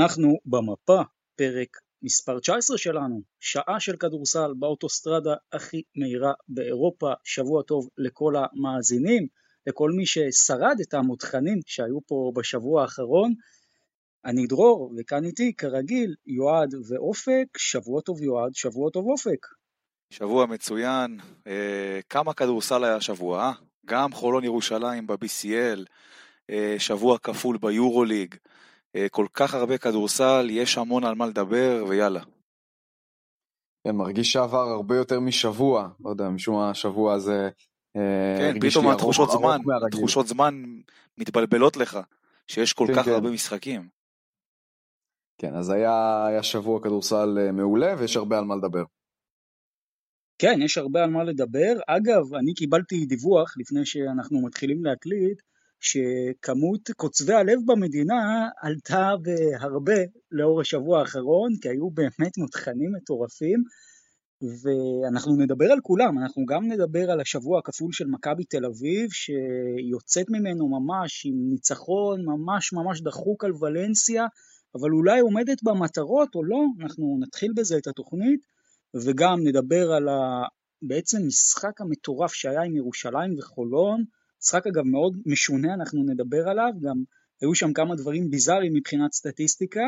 אנחנו במפה, פרק מספר 19 שלנו, שעה של כדורסל באוטוסטרדה הכי מהירה באירופה, שבוע טוב לכל המאזינים, לכל מי ששרד את המותחנים שהיו פה בשבוע האחרון. אני דרור, וכאן איתי, כרגיל, יועד ואופק, שבוע טוב יועד, שבוע טוב אופק. שבוע מצוין, אה, כמה כדורסל היה השבוע, אה? גם חולון ירושלים ב-BCL, אה, שבוע כפול ביורוליג, כל כך הרבה כדורסל, יש המון על מה לדבר, ויאללה. כן, מרגיש שעבר הרבה יותר משבוע, לא יודע, משום מה השבוע הזה אה, כן, פתאום התחושות זמן, התחושות זמן מתבלבלות לך, שיש כל כן, כך כן. הרבה משחקים. כן, אז היה, היה שבוע כדורסל אה, מעולה ויש הרבה על מה לדבר. כן, יש הרבה על מה לדבר. אגב, אני קיבלתי דיווח לפני שאנחנו מתחילים להקליט, שכמות קוצבי הלב במדינה עלתה בהרבה לאור השבוע האחרון, כי היו באמת מותחנים מטורפים, ואנחנו נדבר על כולם, אנחנו גם נדבר על השבוע הכפול של מכבי תל אביב, שיוצאת ממנו ממש עם ניצחון ממש ממש דחוק על ולנסיה, אבל אולי עומדת במטרות או לא, אנחנו נתחיל בזה את התוכנית, וגם נדבר על ה... בעצם משחק המטורף שהיה עם ירושלים וחולון, משחק אגב מאוד משונה, אנחנו נדבר עליו, גם היו שם כמה דברים ביזאריים מבחינת סטטיסטיקה,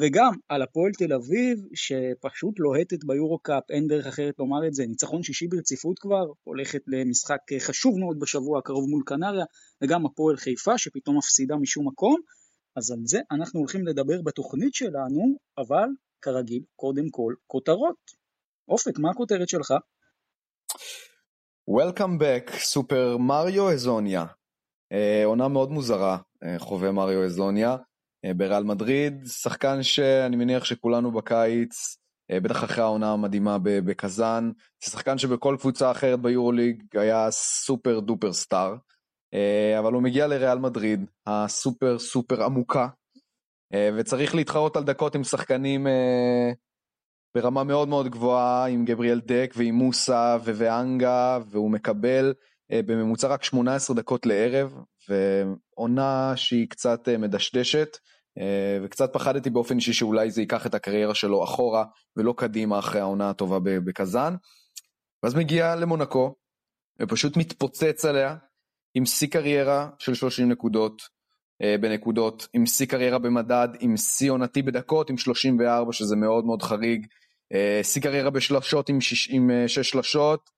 וגם על הפועל תל אביב, שפשוט לוהטת ביורו-קאפ, אין דרך אחרת לומר את זה, ניצחון שישי ברציפות כבר, הולכת למשחק חשוב מאוד בשבוע הקרוב מול קנריה, וגם הפועל חיפה, שפתאום מפסידה משום מקום, אז על זה אנחנו הולכים לדבר בתוכנית שלנו, אבל כרגיל, קודם כל, כותרות. אופק, מה הכותרת שלך? Welcome back, סופר מריו אזוניה. עונה מאוד מוזרה, אה, חווה מריו אזוניה. אה, בריאל מדריד, שחקן שאני מניח שכולנו בקיץ, אה, בטח אחרי העונה המדהימה בקזאן, שחקן שבכל קבוצה אחרת ביורוליג היה סופר דופר סטאר, אבל הוא מגיע לריאל מדריד, הסופר סופר עמוקה, וצריך להתחרות על דקות עם שחקנים ברמה מאוד מאוד גבוהה, עם גבריאל דק ועם מוסה וואנגה, והוא מקבל בממוצע רק 18 דקות לערב, ועונה שהיא קצת מדשדשת. אה, וקצת פחדתי באופן אישי שאולי זה ייקח את הקריירה שלו אחורה ולא קדימה אחרי העונה הטובה בקזאן. ואז מגיע למונקו ופשוט מתפוצץ עליה עם שיא קריירה של 30 נקודות אה, בנקודות, עם שיא קריירה במדד, עם שיא עונתי בדקות עם 34 שזה מאוד מאוד חריג, אה, שיא קריירה בשלושות עם 6 שלושות,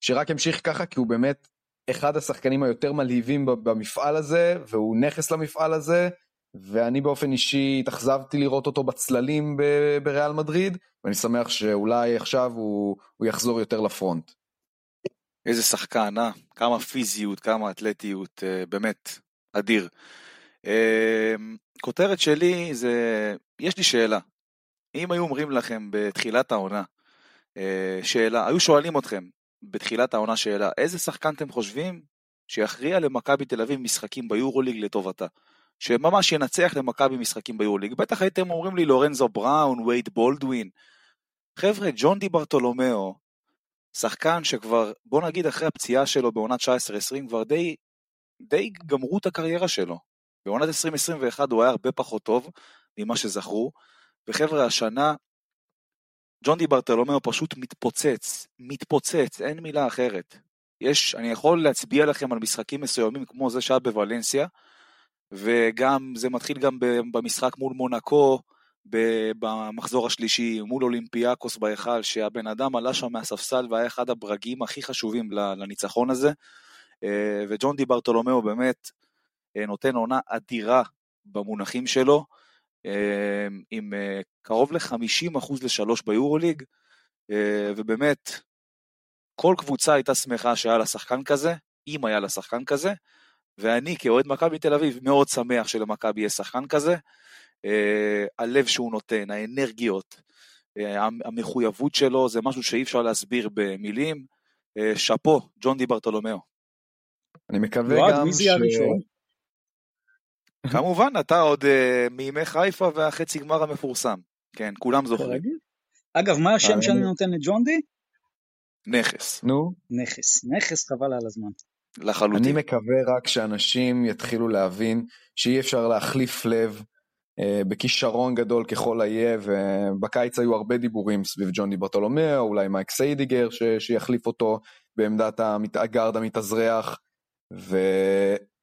שרק המשיך ככה כי הוא באמת אחד השחקנים היותר מלהיבים במפעל הזה והוא נכס למפעל הזה ואני באופן אישי התאכזבתי לראות אותו בצללים בריאל מדריד, ואני שמח שאולי עכשיו הוא, הוא יחזור יותר לפרונט. איזה שחקן, אה? כמה פיזיות, כמה אתלטיות, אה, באמת, אדיר. אה, כותרת שלי זה, יש לי שאלה. אם היו אומרים לכם בתחילת העונה, אה, שאלה, היו שואלים אתכם בתחילת העונה שאלה, איזה שחקן אתם חושבים שיכריע למכבי תל אביב משחקים ביורוליג לטובתה? שממש ינצח למכבי משחקים ביורוליג. בטח הייתם אומרים לי לורנזו בראון, וייד בולדווין. חבר'ה, ג'ון די ברטולומיאו, שחקן שכבר, בוא נגיד אחרי הפציעה שלו בעונת 19-20, כבר די, די גמרו את הקריירה שלו. בעונת 2021 הוא היה הרבה פחות טוב ממה שזכרו, וחבר'ה, השנה ג'ון די ברטולומיאו פשוט מתפוצץ, מתפוצץ, אין מילה אחרת. יש, אני יכול להצביע לכם על משחקים מסוימים כמו זה שהיה בוולנסיה, וגם זה מתחיל גם במשחק מול מונקו, במחזור השלישי, מול אולימפיאקוס בהיכל, שהבן אדם עלה שם מהספסל והיה אחד הברגים הכי חשובים לניצחון הזה. אה, וג'ון די ברטולומיאו באמת אה, נותן עונה אדירה במונחים שלו, עם קרוב ל-50% לשלוש ביורוליג, ובאמת, כל קבוצה הייתה שמחה שהיה לה שחקן כזה, אם היה לה שחקן כזה, ואני כאוהד מכבי תל אביב מאוד שמח שלמכבי יש שחקן כזה. אה, הלב שהוא נותן, האנרגיות, אה, המחויבות שלו, זה משהו שאי אפשר להסביר במילים. אה, שאפו, ג'ון די ברטולומיאו. אני מקווה גם ש... כמובן, אתה עוד uh, מימי חיפה והחצי גמר המפורסם. כן, כולם זוכרים. אגב, מה השם שאני נותן לג'ון די? נכס. נו? נכס. נכס חבל על הזמן. לחלוטין. אני מקווה רק שאנשים יתחילו להבין שאי אפשר להחליף לב אה, בכישרון גדול ככל שיהיה, ובקיץ היו הרבה דיבורים סביב ג'ון די ברטולומיאו, אולי מייק סיידיגר ש... שיחליף אותו בעמדת הגארד המתאזרח,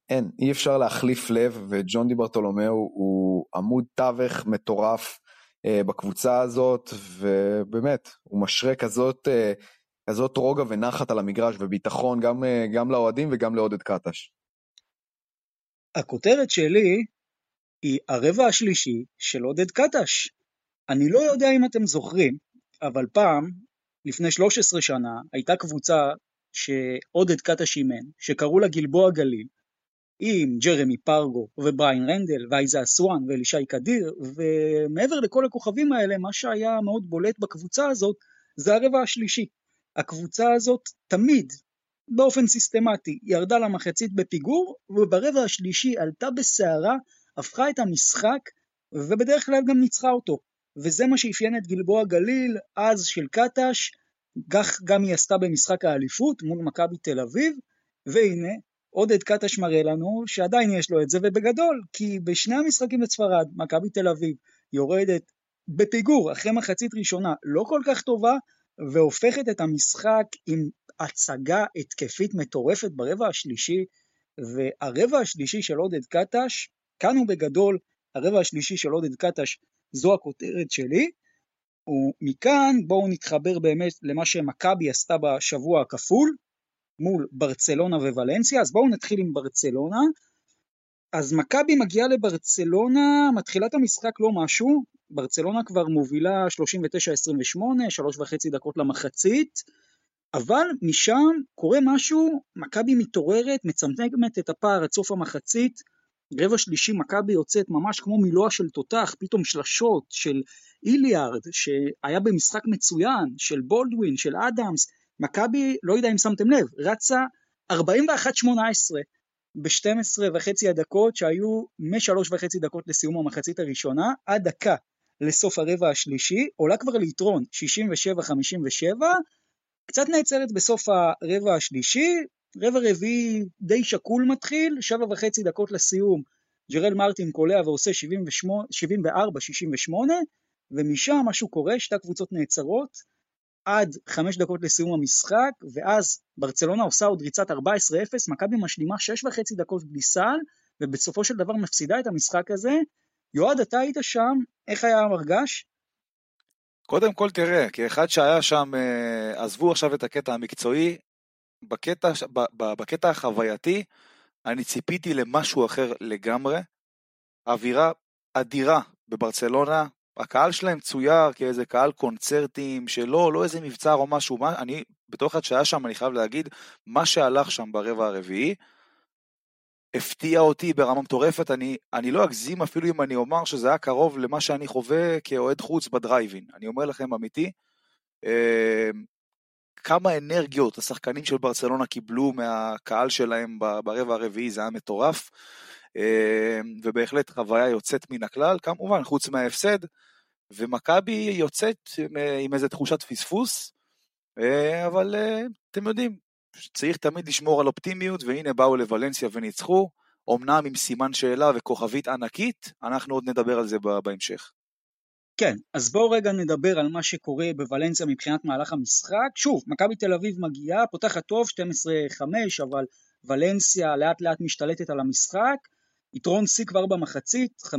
ואין, אי אפשר להחליף לב, וג'ון די ברטולומיאו הוא עמוד תווך מטורף אה, בקבוצה הזאת, ובאמת, הוא משרה כזאת, אה, כזאת רוגע ונחת על המגרש וביטחון גם, גם לאוהדים וגם לעודד קטש. הכותרת שלי היא הרבע השלישי של עודד קטש. אני לא יודע אם אתם זוכרים, אבל פעם, לפני 13 שנה, הייתה קבוצה שעודד קטש אימן, שקראו לה גלבוע גליל, עם ג'רמי פרגו ובריין רנדל ואייזה אסואן ואלישי קדיר, ומעבר לכל הכוכבים האלה, מה שהיה מאוד בולט בקבוצה הזאת, זה הרבע השלישי. הקבוצה הזאת תמיד, באופן סיסטמטי, ירדה למחצית בפיגור, וברבע השלישי עלתה בסערה הפכה את המשחק ובדרך כלל גם ניצחה אותו. וזה מה שאפיין את גלבוע גליל אז של קטש, כך גם היא עשתה במשחק האליפות מול מכבי תל אביב, והנה עודד קטש מראה לנו שעדיין יש לו את זה ובגדול, כי בשני המשחקים בספרד, מכבי תל אביב יורדת בפיגור אחרי מחצית ראשונה לא כל כך טובה, והופכת את המשחק עם הצגה התקפית מטורפת ברבע השלישי, והרבע השלישי של עודד קטש כאן הוא בגדול הרבע השלישי של עודד קטש, זו הכותרת שלי, ומכאן בואו נתחבר באמת למה שמכבי עשתה בשבוע הכפול מול ברצלונה וולנסיה, אז בואו נתחיל עם ברצלונה. אז מכבי מגיעה לברצלונה, מתחילת המשחק לא משהו, ברצלונה כבר מובילה 39-28, שלוש וחצי דקות למחצית, אבל משם קורה משהו, מכבי מתעוררת, מצמצמת את הפער עד סוף המחצית, רבע שלישי מכבי יוצאת ממש כמו מילוע של תותח, פתאום שלשות של איליארד שהיה במשחק מצוין, של בולדווין, של אדמס, מכבי, לא יודע אם שמתם לב, רצה 41-18 ב-12 וחצי הדקות שהיו משלוש וחצי דקות לסיום המחצית הראשונה עד דקה לסוף הרבע השלישי, עולה כבר ליתרון 67-57, קצת נעצרת בסוף הרבע השלישי, רבע רביעי די שקול מתחיל, שבע וחצי דקות לסיום, ג'רל מרטין קולע ועושה 74-68, ומשם משהו קורה, שתי הקבוצות נעצרות, עד חמש דקות לסיום המשחק, ואז ברצלונה עושה עוד ריצת 14-0, מכבי משלימה שש וחצי דקות בלי סל, ובסופו של דבר מפסידה את המשחק הזה. יועד, אתה היית שם, איך היה המרגש? קודם כל תראה, כאחד שהיה שם, אה, עזבו עכשיו את הקטע המקצועי, בקטע, בקטע החווייתי, אני ציפיתי למשהו אחר לגמרי. אווירה אדירה בברצלונה, הקהל שלהם צויר כאיזה קהל קונצרטים שלא, לא איזה מבצר או משהו, מה, אני, בתור אחד שהיה שם, אני חייב להגיד, מה שהלך שם ברבע הרביעי, הפתיע אותי ברמה מטורפת, אני, אני לא אגזים אפילו אם אני אומר שזה היה קרוב למה שאני חווה כאוהד חוץ בדרייבין, אני אומר לכם אמיתי, אה, כמה אנרגיות השחקנים של ברצלונה קיבלו מהקהל שלהם ברבע הרביעי, זה היה מטורף. אמ, ובהחלט חוויה יוצאת מן הכלל, כמובן, חוץ מההפסד, ומכבי יוצאת עם איזה תחושת פספוס, אה, אבל אה, אתם יודעים, צריך תמיד לשמור על אופטימיות, והנה באו לוולנסיה וניצחו, אמנם עם סימן שאלה וכוכבית ענקית, אנחנו עוד נדבר על זה בהמשך. כן, אז בואו רגע נדבר על מה שקורה בוולנסיה מבחינת מהלך המשחק. שוב, מכבי תל אביב מגיעה, פותחת טוב, 12-5, אבל ולנסיה לאט לאט משתלטת על המשחק. יתרון שיא כבר במחצית, 55-45.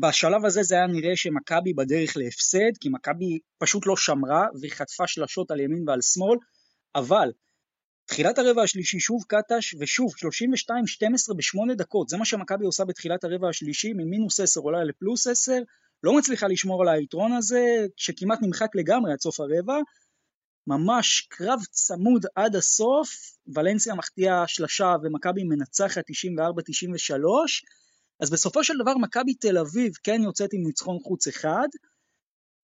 בשלב הזה זה היה נראה שמכבי בדרך להפסד, כי מכבי פשוט לא שמרה וחטפה שלשות על ימין ועל שמאל, אבל תחילת הרבע השלישי שוב קטש, ושוב 32-12 בשמונה דקות, זה מה שמכבי עושה בתחילת הרבע השלישי, ממינוס 10 עולה לפלוס 10, לא מצליחה לשמור על היתרון הזה, שכמעט נמחק לגמרי עד סוף הרבע, ממש קרב צמוד עד הסוף, ולנסיה מחטיאה שלשה ומכבי מנצחת 94-93, אז בסופו של דבר מכבי תל אביב כן יוצאת עם ניצחון חוץ אחד,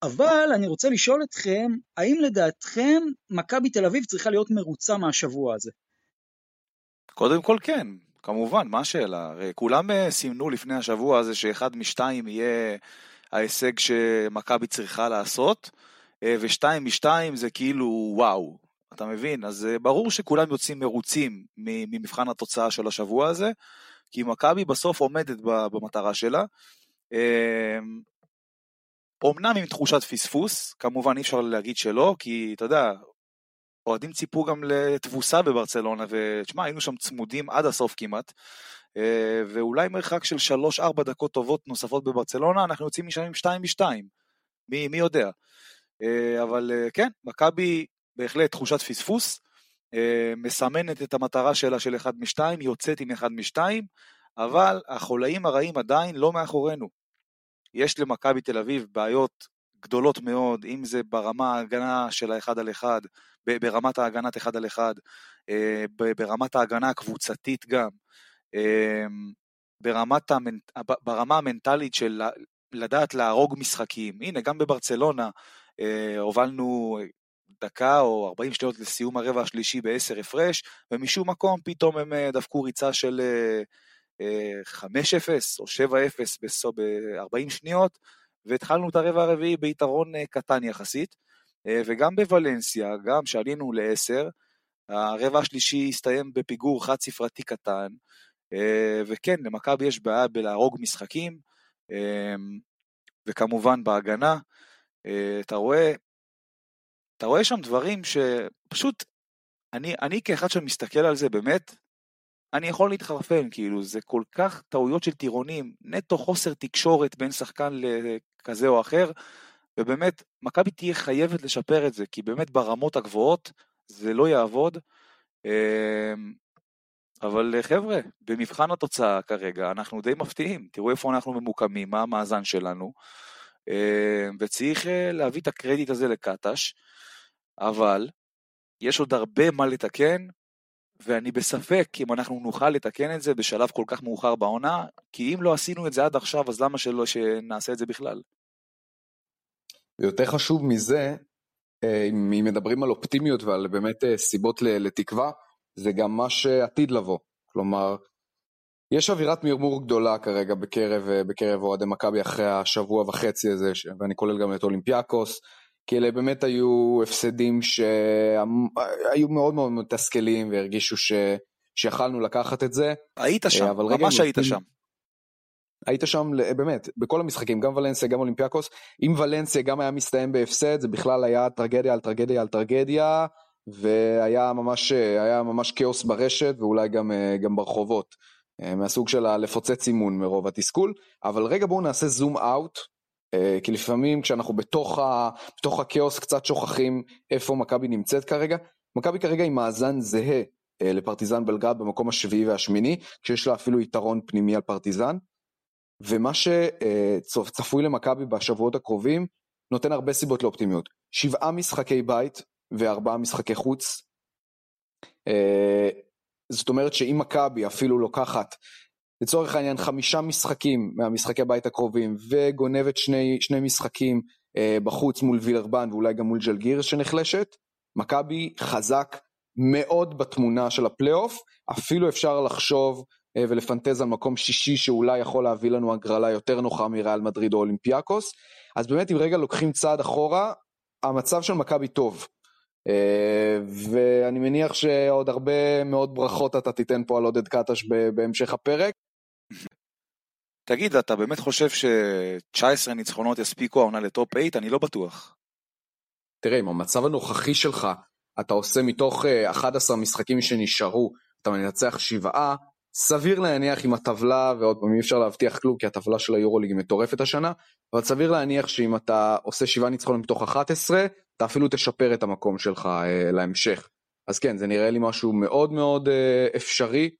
אבל אני רוצה לשאול אתכם, האם לדעתכם מכבי תל אביב צריכה להיות מרוצה מהשבוע הזה? קודם כל כן, כמובן, מה השאלה? הרי כולם אה, סימנו לפני השבוע הזה שאחד משתיים יהיה ההישג שמכבי צריכה לעשות, ושתיים משתיים זה כאילו וואו. אתה מבין? אז ברור שכולם יוצאים מרוצים ממבחן התוצאה של השבוע הזה, כי מכבי בסוף עומדת במטרה שלה. אומנם עם תחושת פספוס, כמובן אי אפשר להגיד שלא, כי אתה יודע, אוהדים ציפו גם לתבוסה בברצלונה, ותשמע, היינו שם צמודים עד הסוף כמעט, אה, ואולי מרחק של 3-4 דקות טובות נוספות בברצלונה, אנחנו יוצאים משם עם 2 מ-2, מי, מי יודע. אה, אבל אה, כן, מכבי בהחלט תחושת פספוס, מסמנת את המטרה שלה של 1 מ-2, יוצאת עם 1 מ-2, אבל החולאים הרעים עדיין לא מאחורינו. יש למכבי תל אביב בעיות גדולות מאוד, אם זה ברמה ההגנה של האחד על אחד, ברמת ההגנת אחד על אחד, אה, ברמת ההגנה הקבוצתית גם, אה, ברמת המנ... ברמה המנטלית של לדעת להרוג משחקים. הנה, גם בברצלונה אה, הובלנו דקה או 40 שניות לסיום הרבע השלישי בעשר הפרש, ומשום מקום פתאום הם דפקו ריצה של 5-0 או 7-0 ב-40 שניות, והתחלנו את הרבע הרביעי ביתרון אה, קטן יחסית, אה, וגם בוולנסיה, גם שעלינו ל-10, הרבע השלישי הסתיים בפיגור חד ספרתי קטן, אה, וכן, למכבי יש בעיה בלהרוג משחקים, וכמובן בהגנה, אתה רואה, אתה רואה שם דברים שפשוט, אני, אני כאחד שמסתכל על זה באמת, אני יכול להתחרפן, כאילו, זה כל כך טעויות של טירונים, נטו חוסר תקשורת בין שחקן לכזה או אחר, ובאמת, מכבי תהיה חייבת לשפר את זה, כי באמת ברמות הגבוהות זה לא יעבוד. אמ, אבל חבר'ה, במבחן התוצאה כרגע אנחנו די מפתיעים, תראו איפה אנחנו ממוקמים, מה המאזן שלנו, וצריך אה, להביא את הקרדיט הזה לקטש, אבל יש עוד הרבה מה לתקן, ואני בספק אם אנחנו נוכל לתקן את זה בשלב כל כך מאוחר בעונה, כי אם לא עשינו את זה עד עכשיו, אז למה שלא שנעשה את זה בכלל? ויותר חשוב מזה, אה, אם מדברים על אופטימיות ועל באמת אה, סיבות לתקווה, זה גם מה שעתיד לבוא. כלומר, יש אווירת מרמור גדולה כרגע בקרב, אה, בקרב אוהדי מכבי אחרי השבוע וחצי הזה, ואני כולל גם את אולימפיאקוס. כי אלה באמת היו הפסדים שהיו מאוד מאוד מתסכלים והרגישו ש... שיכלנו לקחת את זה. היית שם, ממש היית שם. היית שם באמת בכל המשחקים גם ולנסיה גם אולימפיאקוס אם ולנסיה גם היה מסתיים בהפסד זה בכלל היה טרגדיה על טרגדיה על טרגדיה והיה ממש היה ממש כאוס ברשת ואולי גם גם ברחובות מהסוג של לפוצץ אימון מרוב התסכול אבל רגע בואו נעשה זום אאוט אה, כי לפעמים כשאנחנו בתוך, ה, בתוך הכאוס קצת שוכחים איפה מכבי נמצאת כרגע. מכבי כרגע עם מאזן זהה אה, לפרטיזן בלגרד במקום השביעי והשמיני, כשיש לה אפילו יתרון פנימי על פרטיזן. ומה שצפוי למכבי בשבועות הקרובים נותן הרבה סיבות לאופטימיות. שבעה משחקי בית וארבעה משחקי חוץ. זאת אומרת שאם מכבי אפילו לוקחת לצורך העניין חמישה משחקים מהמשחקי בית הקרובים וגונבת שני, שני משחקים אה, בחוץ מול וילרבן ואולי גם מול ז'לגיריס שנחלשת, מכבי חזק מאוד בתמונה של הפלייאוף, אפילו אפשר לחשוב אה, ולפנטז על מקום שישי שאולי יכול להביא לנו הגרלה יותר נוחה מריאל מדריד או אולימפיאקוס, אז באמת אם רגע לוקחים צעד אחורה, המצב של מכבי טוב. Uh, ואני מניח שעוד הרבה מאוד ברכות אתה תיתן פה על עודד קטש בהמשך הפרק. תגיד, אתה באמת חושב ש-19 ניצחונות יספיקו העונה לטופ 8? אני לא בטוח. תראה, עם המצב הנוכחי שלך, אתה עושה מתוך 11 אה, משחקים שנשארו, אתה מנצח שבעה, סביר להניח עם הטבלה, ועוד פעם אי אפשר להבטיח כלום כי הטבלה של היורוליג מטורפת השנה, אבל סביר להניח שאם אתה עושה שבעה ניצחונות מתוך 11, אתה אפילו תשפר את המקום שלך אה, להמשך. אז כן, זה נראה לי משהו מאוד מאוד אה, אפשרי,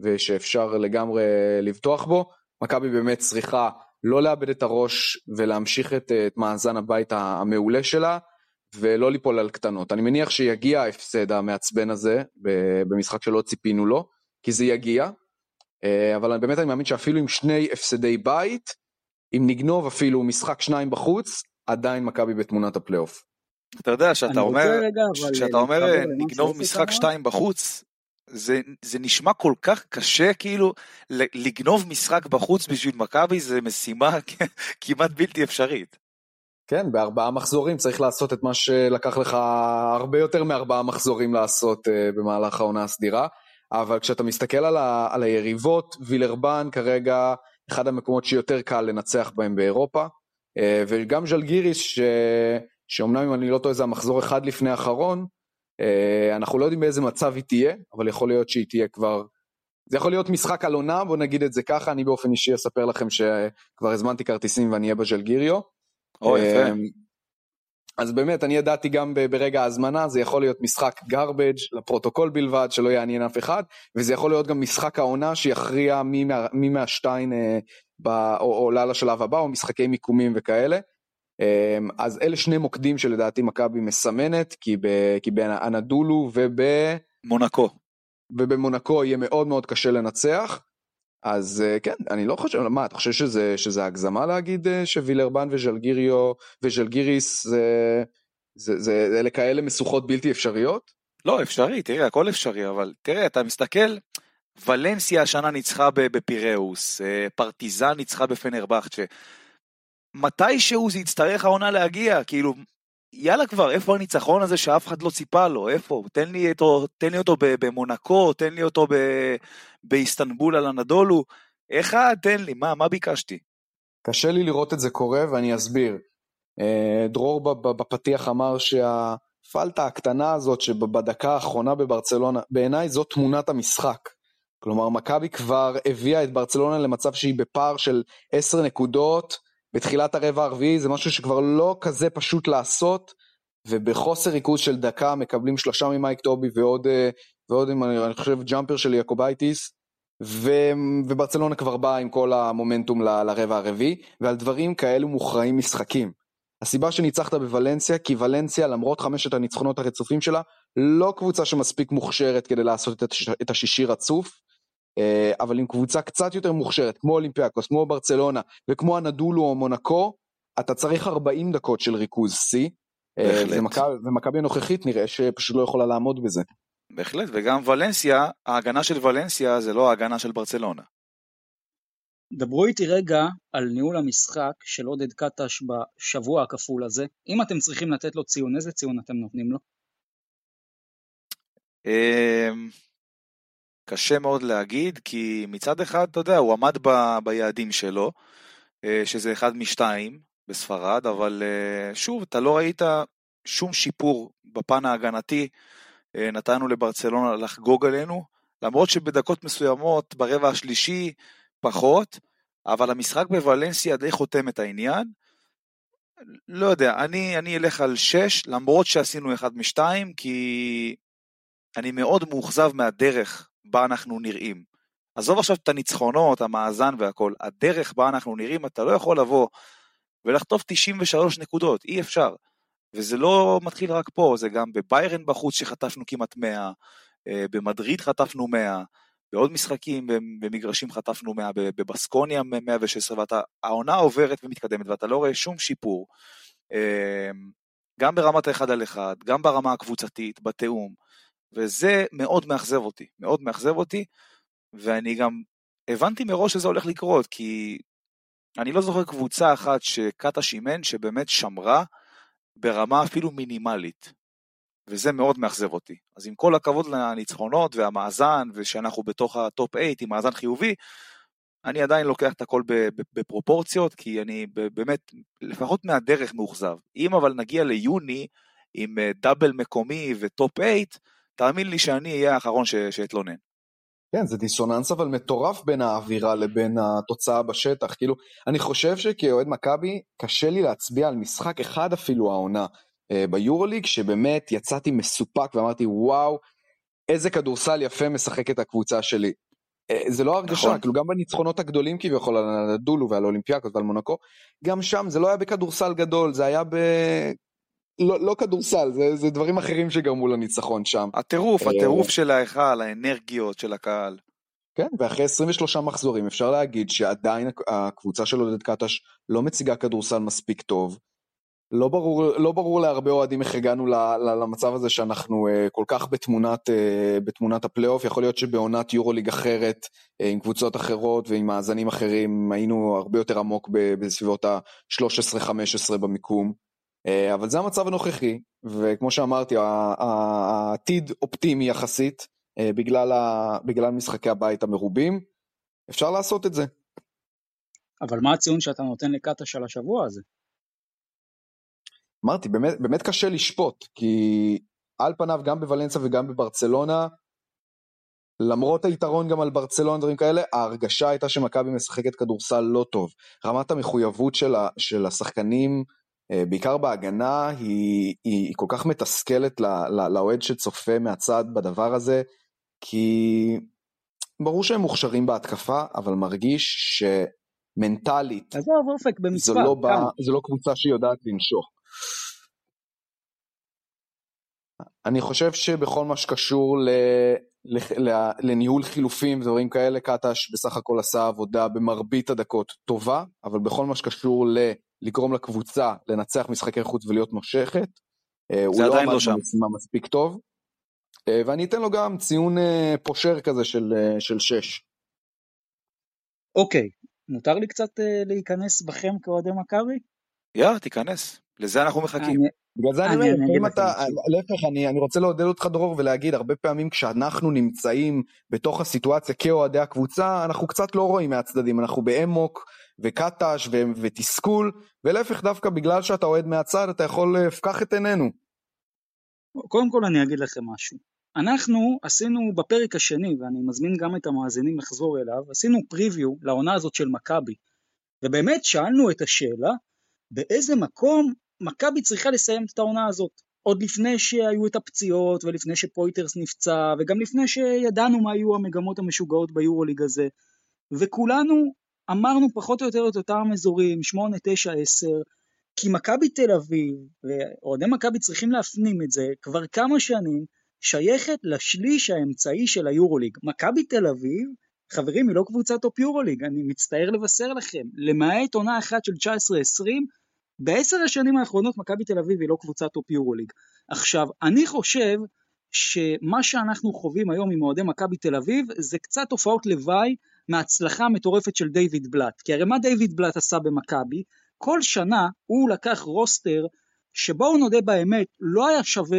ושאפשר לגמרי לבטוח בו. מכבי באמת צריכה לא לאבד את הראש ולהמשיך את, את מאזן הבית המעולה שלה, ולא ליפול על קטנות. אני מניח שיגיע ההפסד המעצבן הזה במשחק שלא ציפינו לו, כי זה יגיע, אה, אבל באמת אני מאמין שאפילו עם שני הפסדי בית, אם נגנוב אפילו משחק שניים בחוץ, עדיין מכבי בתמונת הפלייאוף. אתה יודע, שאתה אומר, שאתה אומר נגנוב משחק שתיים בחוץ, זה, זה נשמע כל כך קשה, כאילו, לגנוב משחק בחוץ בשביל מכבי זה משימה כמעט בלתי אפשרית. כן, בארבעה מחזורים צריך לעשות את מה שלקח לך הרבה יותר מארבעה מחזורים לעשות uh, במהלך העונה הסדירה, אבל כשאתה מסתכל על, ה, על היריבות, וילרבן כרגע אחד המקומות שיותר קל לנצח בהם באירופה, uh, וגם ז'לגיריס, ש, שאומנם אם אני לא טועה זה המחזור אחד לפני האחרון, uh, אנחנו לא יודעים באיזה מצב היא תהיה, אבל יכול להיות שהיא תהיה כבר זה יכול להיות משחק על עונה, בוא נגיד את זה ככה, אני באופן אישי אספר לכם שכבר הזמנתי כרטיסים ואני אהיה בז'לגיריו. או, יפה. אמ, אז באמת, אני ידעתי גם ברגע ההזמנה, זה יכול להיות משחק garbage לפרוטוקול בלבד, שלא יעניין אף אחד, וזה יכול להיות גם משחק העונה שיכריע מי, מה, מי מהשתיים אה, עולה לשלב הבא, או משחקי מיקומים וכאלה. אה, אז אלה שני מוקדים שלדעתי מכבי מסמנת, כי, ב, כי באנדולו וב... מונקו. ובמונקו יהיה מאוד מאוד קשה לנצח. אז אה, כן, אני לא חושב, מה, אתה חושב שזה, שזה הגזמה להגיד אה, שווילרבן וז'לגיריו וז'לגיריס זה, זה, זה, זה אלה כאלה משוכות בלתי אפשריות? לא, אפשרי, תראה, הכל אפשרי, אבל תראה, אתה מסתכל, ולנסיה השנה ניצחה בפיראוס, אה, פרטיזן ניצחה בפנרבכצ'ה. מתישהו זה יצטרך העונה להגיע, כאילו, יאללה כבר, איפה הניצחון הזה שאף אחד לא ציפה לו? איפה? תן לי אותו, תן לי אותו במונקו, תן לי אותו ב, באיסטנבול על הנדולו. אחד, תן לי, מה, מה ביקשתי? קשה לי לראות את זה קורה ואני אסביר. אה, דרור בפתיח אמר שהפלטה הקטנה הזאת שבדקה האחרונה בברצלונה, בעיניי זו תמונת המשחק. כלומר, מכבי כבר הביאה את ברצלונה למצב שהיא בפער של 10 נקודות, בתחילת הרבע הרביעי, זה משהו שכבר לא כזה פשוט לעשות, ובחוסר ריכוז של דקה מקבלים שלושה ממייק טובי ועוד, אה, ועוד אני חושב jumper של יעקובייטיס, וברצלונה כבר באה עם כל המומנטום ל, לרבע הרביעי, ועל דברים כאלו מוכרעים משחקים. הסיבה שניצחת בוולנסיה, כי ולנסיה למרות חמשת הניצחונות הרצופים שלה, לא קבוצה שמספיק מוכשרת כדי לעשות את השישי רצוף, אבל עם קבוצה קצת יותר מוכשרת, כמו אולימפיאקוס, כמו ברצלונה וכמו הנדולו או מונקו, אתה צריך 40 דקות של ריכוז שיא, אה, ומכבי הנוכחית נראה שפשוט לא יכולה לעמוד בזה. בהחלט, וגם ולנסיה, ההגנה של ולנסיה זה לא ההגנה של ברצלונה. דברו איתי רגע על ניהול המשחק של עודד קטש בשבוע הכפול הזה. אם אתם צריכים לתת לו ציון, איזה ציון אתם נותנים לו? קשה מאוד להגיד, כי מצד אחד, אתה יודע, הוא עמד ב, ביעדים שלו, אה, שזה אחד משתיים בספרד, אבל אה, שוב, אתה לא ראית שום שיפור בפן ההגנתי, אה, נתנו לברצלונה לחגוג עלינו, למרות שבדקות מסוימות, ברבע השלישי, פחות, אבל המשחק בוולנסיה די חותם את העניין. לא יודע, אני, אני אלך על 6, למרות שעשינו אחד משתיים, כי אני מאוד מאוכזב מהדרך בה אנחנו נראים. עזוב עכשיו את הניצחונות, המאזן והכל, הדרך בה אנחנו נראים, אתה לא יכול לבוא ולחטוף 93 נקודות, אי אפשר. וזה לא מתחיל רק פה, זה גם בביירן בחוץ שחטפנו כמעט 100, אה, במדריד חטפנו 100, בעוד משחקים במגרשים חטפנו 100, בבסקוניה 116, והעונה עוברת ומתקדמת ואתה לא רואה שום שיפור. אה, גם ברמת האחד על אחד, גם ברמה הקבוצתית, בתיאום. וזה מאוד מאכזב אותי, מאוד מאכזב אותי, ואני גם הבנתי מראש שזה הולך לקרות, כי אני לא זוכר קבוצה אחת שקטש אימן שבאמת שמרה ברמה אפילו מינימלית, וזה מאוד מאכזב אותי. אז עם כל הכבוד לניצחונות והמאזן, ושאנחנו בתוך הטופ 8 עם מאזן חיובי, אני עדיין לוקח את הכל בפרופורציות, כי אני באמת, לפחות מהדרך מאוכזב. אם אבל נגיע ליוני עם אה, דאבל מקומי וטופ 8, תאמין לי שאני אהיה האחרון שאתלונן. כן, זה דיסוננס אבל מטורף בין האווירה לבין התוצאה בשטח. כאילו, אני חושב שכאוהד מכבי, קשה לי להצביע על משחק אחד אפילו העונה אה, ביורוליג, שבאמת יצאתי מסופק ואמרתי, וואו, איזה כדורסל יפה משחקת הקבוצה שלי. אה, זה לא הרגשה, נכון. כאילו גם בניצחונות הגדולים כביכול על אנדולו ועל אולימפיאקוס ועל מונקו, גם שם זה לא היה בכדורסל גדול, זה היה ב... לא, לא כדורסל, זה, זה דברים אחרים שגרמו לניצחון שם. הטירוף, אה, הטירוף של ההיכל, האנרגיות של הקהל. כן, ואחרי 23 מחזורים אפשר להגיד שעדיין הקבוצה של עודד קטש לא מציגה כדורסל מספיק טוב. לא ברור, לא ברור להרבה אוהדים איך הגענו למצב הזה שאנחנו אה, כל כך בתמונת, אה, בתמונת הפלייאוף, יכול להיות שבעונת יורוליג אחרת, עם קבוצות אחרות ועם מאזנים אחרים, היינו הרבה יותר עמוק בסביבות ה-13-15 במיקום. אה, אבל זה המצב הנוכחי, וכמו שאמרתי, העתיד אופטימי יחסית, אה, בגלל, ה, בגלל משחקי הבית המרובים, אפשר לעשות את זה. אבל מה הציון שאתה נותן לקטש על השבוע הזה? אמרתי, באמת, באמת קשה לשפוט, כי על פניו גם בוולנסיה וגם בברצלונה, למרות היתרון גם על ברצלונה דברים כאלה, ההרגשה הייתה שמכבי משחקת כדורסל לא טוב. רמת המחויבות של, ה, של השחקנים, בעיקר בהגנה, היא, היא, היא כל כך מתסכלת לאוהד שצופה מהצד בדבר הזה, כי ברור שהם מוכשרים בהתקפה, אבל מרגיש שמנטלית, עזוב אופק במספר, זו לא, בא, זו לא קבוצה שיודעת לנשוך. אני חושב שבכל מה שקשור ל... לניהול חילופים ודברים כאלה, קטש בסך הכל עשה עבודה במרבית הדקות טובה, אבל בכל מה שקשור ל... לגרום לקבוצה לנצח משחקי חוץ ולהיות מושכת, אה, הוא לא עמד לא במשימה מספיק טוב, אה, ואני אתן לו גם ציון אה, פושר כזה של, של 6. אוקיי, מותר לי קצת להיכנס בכם כאוהדי מכבי? יאללה, תיכנס, לזה אנחנו מחכים. אני, בגלל זה אני אומר, אם אתה, להפך, אני, אני רוצה לעודד אותך דרור ולהגיד, הרבה פעמים כשאנחנו נמצאים בתוך הסיטואציה כאוהדי הקבוצה, אנחנו קצת לא רואים מהצדדים, אנחנו באמוק וקטש ו- ותסכול, ולהפך דווקא בגלל שאתה אוהד מהצד, אתה יכול לפקח את עינינו. קודם כל אני אגיד לכם משהו. אנחנו עשינו בפרק השני, ואני מזמין גם את המאזינים לחזור אליו, עשינו פריוויו לעונה הזאת של מכבי, ובאמת שאלנו את השאלה, באיזה מקום מכבי צריכה לסיים את העונה הזאת. עוד לפני שהיו את הפציעות ולפני שפויטרס נפצע וגם לפני שידענו מה היו המגמות המשוגעות ביורוליג הזה וכולנו אמרנו פחות או יותר את אותם אזורים 8, 9, 10 כי מכבי תל אביב ואוהדי מכבי צריכים להפנים את זה כבר כמה שנים שייכת לשליש האמצעי של היורוליג. מכבי תל אביב חברים היא לא קבוצת טופ יורוליג אני מצטער לבשר לכם למעט עונה אחת של 19-20 בעשר השנים האחרונות מכבי תל אביב היא לא קבוצת טופ יורוליג. עכשיו, אני חושב שמה שאנחנו חווים היום עם אוהדי מכבי תל אביב זה קצת תופעות לוואי מההצלחה המטורפת של דיוויד בלאט. כי הרי מה דיוויד בלאט עשה במכבי? כל שנה הוא לקח roster שבואו נודה באמת לא היה שווה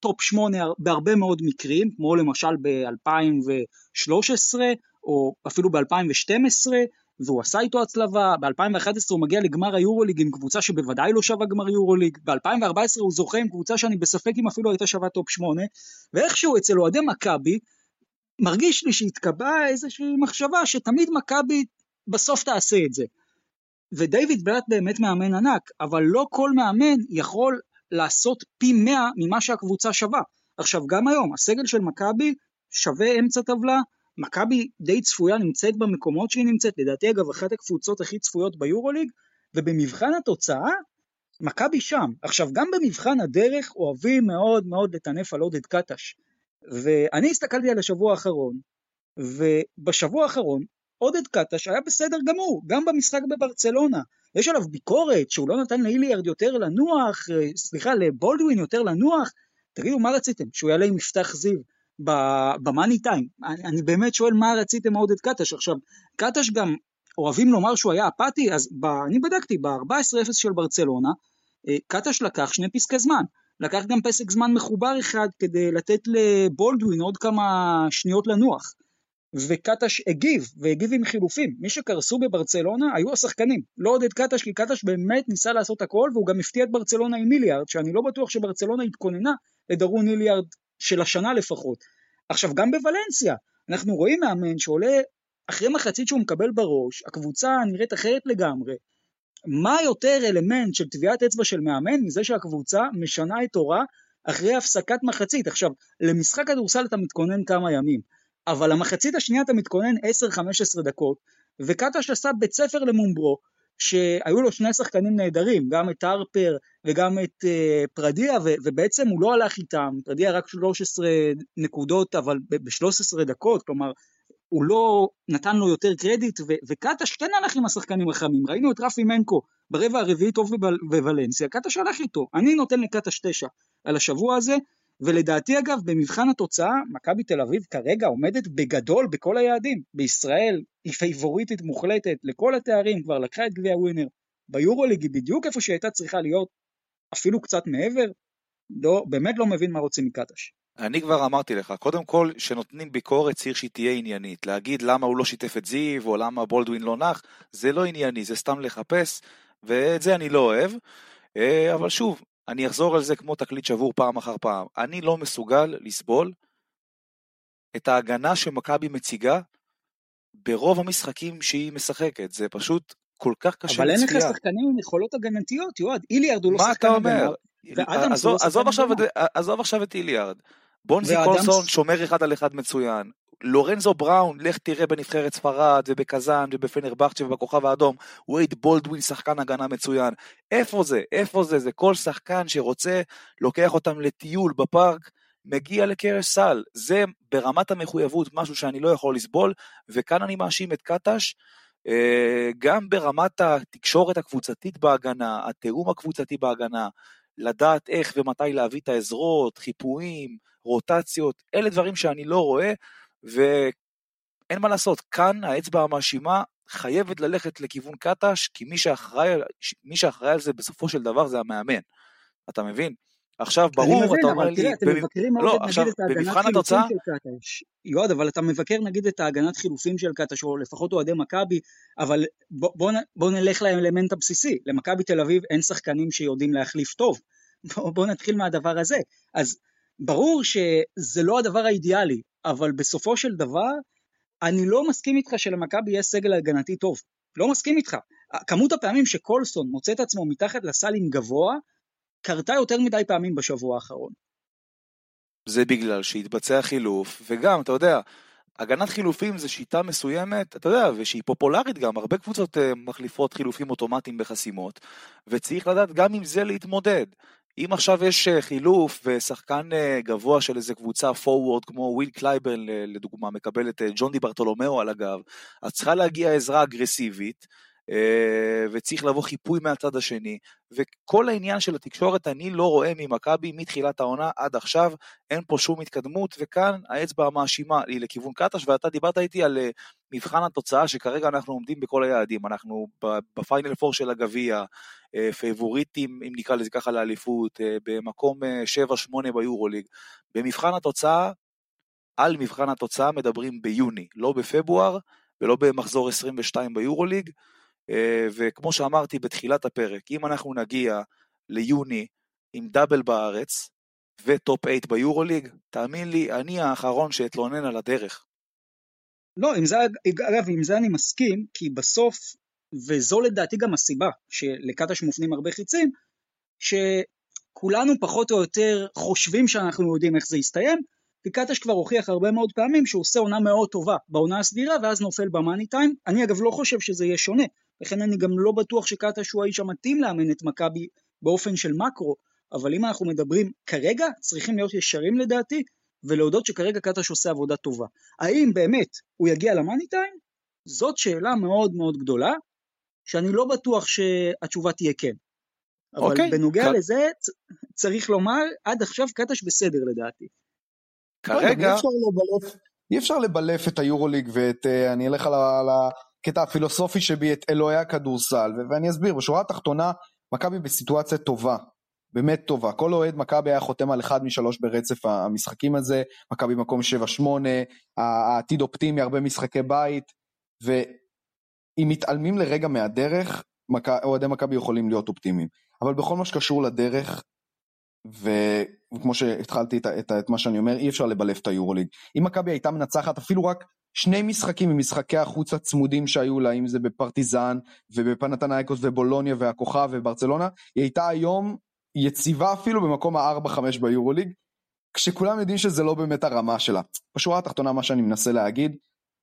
טופ 8 בהרבה מאוד מקרים, כמו למשל ב-2013 או אפילו ב-2012, והוא עשה איתו הצלבה, ב-2011 הוא מגיע לגמר היורוליג עם קבוצה שבוודאי לא שווה גמר יורוליג, ב-2014 הוא זוכה עם קבוצה שאני בספק אם אפילו הייתה שווה טופ 8, ואיכשהו אצל אוהדי מכבי, מרגיש לי שהתקבעה איזושהי מחשבה שתמיד מכבי בסוף תעשה את זה. ודייוויד בלאט באמת מאמן ענק, אבל לא כל מאמן יכול לעשות פי 100 ממה שהקבוצה שווה. עכשיו גם היום, הסגל של מכבי שווה אמצע טבלה, מכבי די צפויה נמצאת במקומות שהיא נמצאת, לדעתי אגב אחת הקבוצות הכי צפויות ביורוליג, ובמבחן התוצאה, מכבי שם. עכשיו גם במבחן הדרך אוהבים מאוד מאוד לטנף על עודד קטש. ואני הסתכלתי על השבוע האחרון, ובשבוע האחרון עודד קטש היה בסדר גמור, גם במשחק בברצלונה. יש עליו ביקורת שהוא לא נתן לאיליארד יותר לנוח, סליחה, לבולדווין יותר לנוח. תגידו, מה רציתם? שהוא יעלה עם מפתח זיו במאני טיים. אני, אני באמת שואל מה רציתם מעודד קטש. עכשיו, קטש גם אוהבים לומר שהוא היה אפאתי, אז ב, אני בדקתי, ב-14-0 של ברצלונה, אה, קטש לקח שני פסקי זמן. לקח גם פסק זמן מחובר אחד כדי לתת לבולדווין עוד כמה שניות לנוח. וקטש הגיב, והגיב עם חילופים. מי שקרסו בברצלונה היו השחקנים, לא עודד קטש, כי קטש באמת ניסה לעשות הכל, והוא גם הפתיע את ברצלונה עם מיליארד, שאני לא בטוח שברצלונה התכוננה לדרון מיליארד של השנה לפחות. עכשיו גם בוולנסיה, אנחנו רואים מאמן שעולה אחרי מחצית שהוא מקבל בראש, הקבוצה נראית אחרת לגמרי. מה יותר אלמנט של טביעת אצבע של מאמן מזה שהקבוצה משנה את תורה אחרי הפסקת מחצית. עכשיו, למשחק כדורסל אתה מתכונן כמה ימים, אבל למחצית השנייה אתה מתכונן 10-15 דקות, וקטש עשה בית ספר למומברו, שהיו לו שני שחקנים נהדרים, גם את הרפר וגם את uh, פרדיה, ו- ובעצם הוא לא הלך איתם, פרדיה רק 13 נקודות, אבל ב-13 דקות, כלומר, הוא לא נתן לו יותר קרדיט, ו- וקטש כן הלך עם השחקנים החמים, ראינו את רפי מנקו ברבע הרביעי טוב בוולנסיה, קטש הלך איתו, אני נותן לקטש תשע על השבוע הזה, ולדעתי אגב במבחן התוצאה מכבי תל אביב כרגע עומדת בגדול בכל היעדים. בישראל היא פייבוריטית מוחלטת לכל התארים כבר לקחה את גביע ווינר ביורוליג היא בדיוק איפה שהיא הייתה צריכה להיות אפילו קצת מעבר, לא, באמת לא מבין מה רוצים מקטש. אני כבר אמרתי לך, קודם כל, שנותנים ביקורת צריך שהיא תהיה עניינית. להגיד למה הוא לא שיתף את זיו, או למה בולדווין לא נח, זה לא ענייני, זה סתם לחפש, ואת זה אני לא אוהב. אה, אבל שוב, אני אחזור על זה כמו תקליט שבור פעם אחר פעם. אני לא מסוגל לסבול את ההגנה שמכבי מציגה ברוב המשחקים שהיא משחקת. זה פשוט כל כך קשה לצפייה. אבל אין לך שחקנים עם יכולות הגנתיות, יועד. איליארד הוא לא שחקן הגנה. עזוב עכשיו את איליארד. בונזי קולסון שומר אחד על אחד מצוין. לורנזו בראון, לך תראה בנבחרת ספרד ובקזאן ובפנרבכצ'ה ובכוכב האדום, וייד בולדווין שחקן הגנה מצוין. איפה זה? איפה זה? זה כל שחקן שרוצה, לוקח אותם לטיול בפארק, מגיע לקרש סל. זה ברמת המחויבות משהו שאני לא יכול לסבול, וכאן אני מאשים את קטש. אה, גם ברמת התקשורת הקבוצתית בהגנה, התיאום הקבוצתי בהגנה, לדעת איך ומתי להביא את העזרות, חיפויים, רוטציות, אלה דברים שאני לא רואה, ואין מה לעשות, כאן האצבע המאשימה חייבת ללכת לכיוון קטש, כי מי שאחראי, מי שאחראי על זה בסופו של דבר זה המאמן, אתה מבין? עכשיו ברור, מבין, אתה אומר לי... תראה, אתם במ... מבקרים מאוד, לא, נגיד, עכשיו, את ההגנת חילופים התוצאה... של קטש. יועד, אבל אתה מבקר נגיד את ההגנת חילופים של קטש, או לפחות אוהדי מכבי, אבל בוא, בוא, בוא נלך לאלמנט הבסיסי. למכבי תל אביב אין שחקנים שיודעים להחליף טוב. בוא, בוא נתחיל מהדבר הזה. אז ברור שזה לא הדבר האידיאלי, אבל בסופו של דבר, אני לא מסכים איתך שלמכבי יש סגל הגנתי טוב. לא מסכים איתך. כמות הפעמים שקולסון מוצא את עצמו מתחת לסל עם גבוה, קרתה יותר מדי פעמים בשבוע האחרון. זה בגלל שהתבצע חילוף, וגם, אתה יודע, הגנת חילופים זה שיטה מסוימת, אתה יודע, ושהיא פופולרית גם, הרבה קבוצות אה, מחליפות חילופים אוטומטיים בחסימות, וצריך לדעת גם עם זה להתמודד. אם עכשיו יש אה, חילוף ושחקן אה, גבוה של איזה קבוצה פורוורד כמו וויל קלייברן לדוגמה מקבל את ג'ון די ברטולומיאו על הגב, אז צריכה להגיע עזרה אגרסיבית אה, וצריך לבוא חיפוי מהצד השני, וכל העניין של התקשורת אני לא רואה ממכבי מתחילת העונה עד עכשיו, אין פה שום התקדמות, וכאן האצבע המאשימה היא לכיוון קטש, ואתה דיברת איתי על אה, מבחן התוצאה שכרגע אנחנו עומדים בכל היעדים, אנחנו בפיינל פור של הגביע, אה, פייבוריטים, אם נקרא לזה ככה לאליפות, במקום 7-8 ביורוליג. במבחן התוצאה, על מבחן התוצאה מדברים ביוני, לא בפברואר ולא במחזור 22 ביורוליג. אה, וכמו שאמרתי בתחילת הפרק, אם אנחנו נגיע ליוני עם דאבל בארץ וטופ 8 ביורוליג, תאמין לי, אני האחרון שאתלונן על הדרך. לא, עם זה, אגב, עם זה אני מסכים, כי בסוף, וזו לדעתי גם הסיבה שלקטש מופנים הרבה חיצים, שכולנו פחות או יותר חושבים שאנחנו יודעים איך זה יסתיים, כי קטש כבר הוכיח הרבה מאוד פעמים שהוא עושה עונה מאוד טובה בעונה הסדירה ואז נופל במאני טיים. אני אגב לא חושב שזה יהיה שונה, לכן אני גם לא בטוח שקטש הוא האיש המתאים לאמן את מכבי באופן של מקרו, אבל אם אנחנו מדברים כרגע, צריכים להיות ישרים לדעתי, ולהודות שכרגע קטש עושה עבודה טובה. האם באמת הוא יגיע למאני טיים? זאת שאלה מאוד מאוד גדולה, שאני לא בטוח שהתשובה תהיה כן. אבל okay. אוקיי, בנוגע כ... לזה, צריך לומר, עד עכשיו קטש בסדר לדעתי. כרגע... אי אפשר לבלף את היורוליג ואת, אה, אני אלך על הקטע הפילוסופי שבי, את אלוהי הכדורסל, ואני אסביר, בשורה התחתונה, מכבי בסיטואציה טובה, באמת טובה. כל אוהד מכבי היה חותם על אחד משלוש ברצף המשחקים הזה, מכבי מקום 7-8, העתיד אופטימי, הרבה משחקי בית, ואם מתעלמים לרגע מהדרך, אוהדי מכבי יכולים להיות אופטימיים. אבל בכל מה שקשור לדרך, וכמו שהתחלתי את, את, את מה שאני אומר, אי אפשר לבלף את היורוליג. אם מכבי הייתה מנצחת אפילו רק שני משחקים ממשחקי החוץ הצמודים שהיו לה, אם זה בפרטיזן ובפנתנייקוס ובולוניה והכוכב וברצלונה, היא הייתה היום יציבה אפילו במקום ה-4-5 ביורוליג, כשכולם יודעים שזה לא באמת הרמה שלה. בשורה התחתונה מה שאני מנסה להגיד,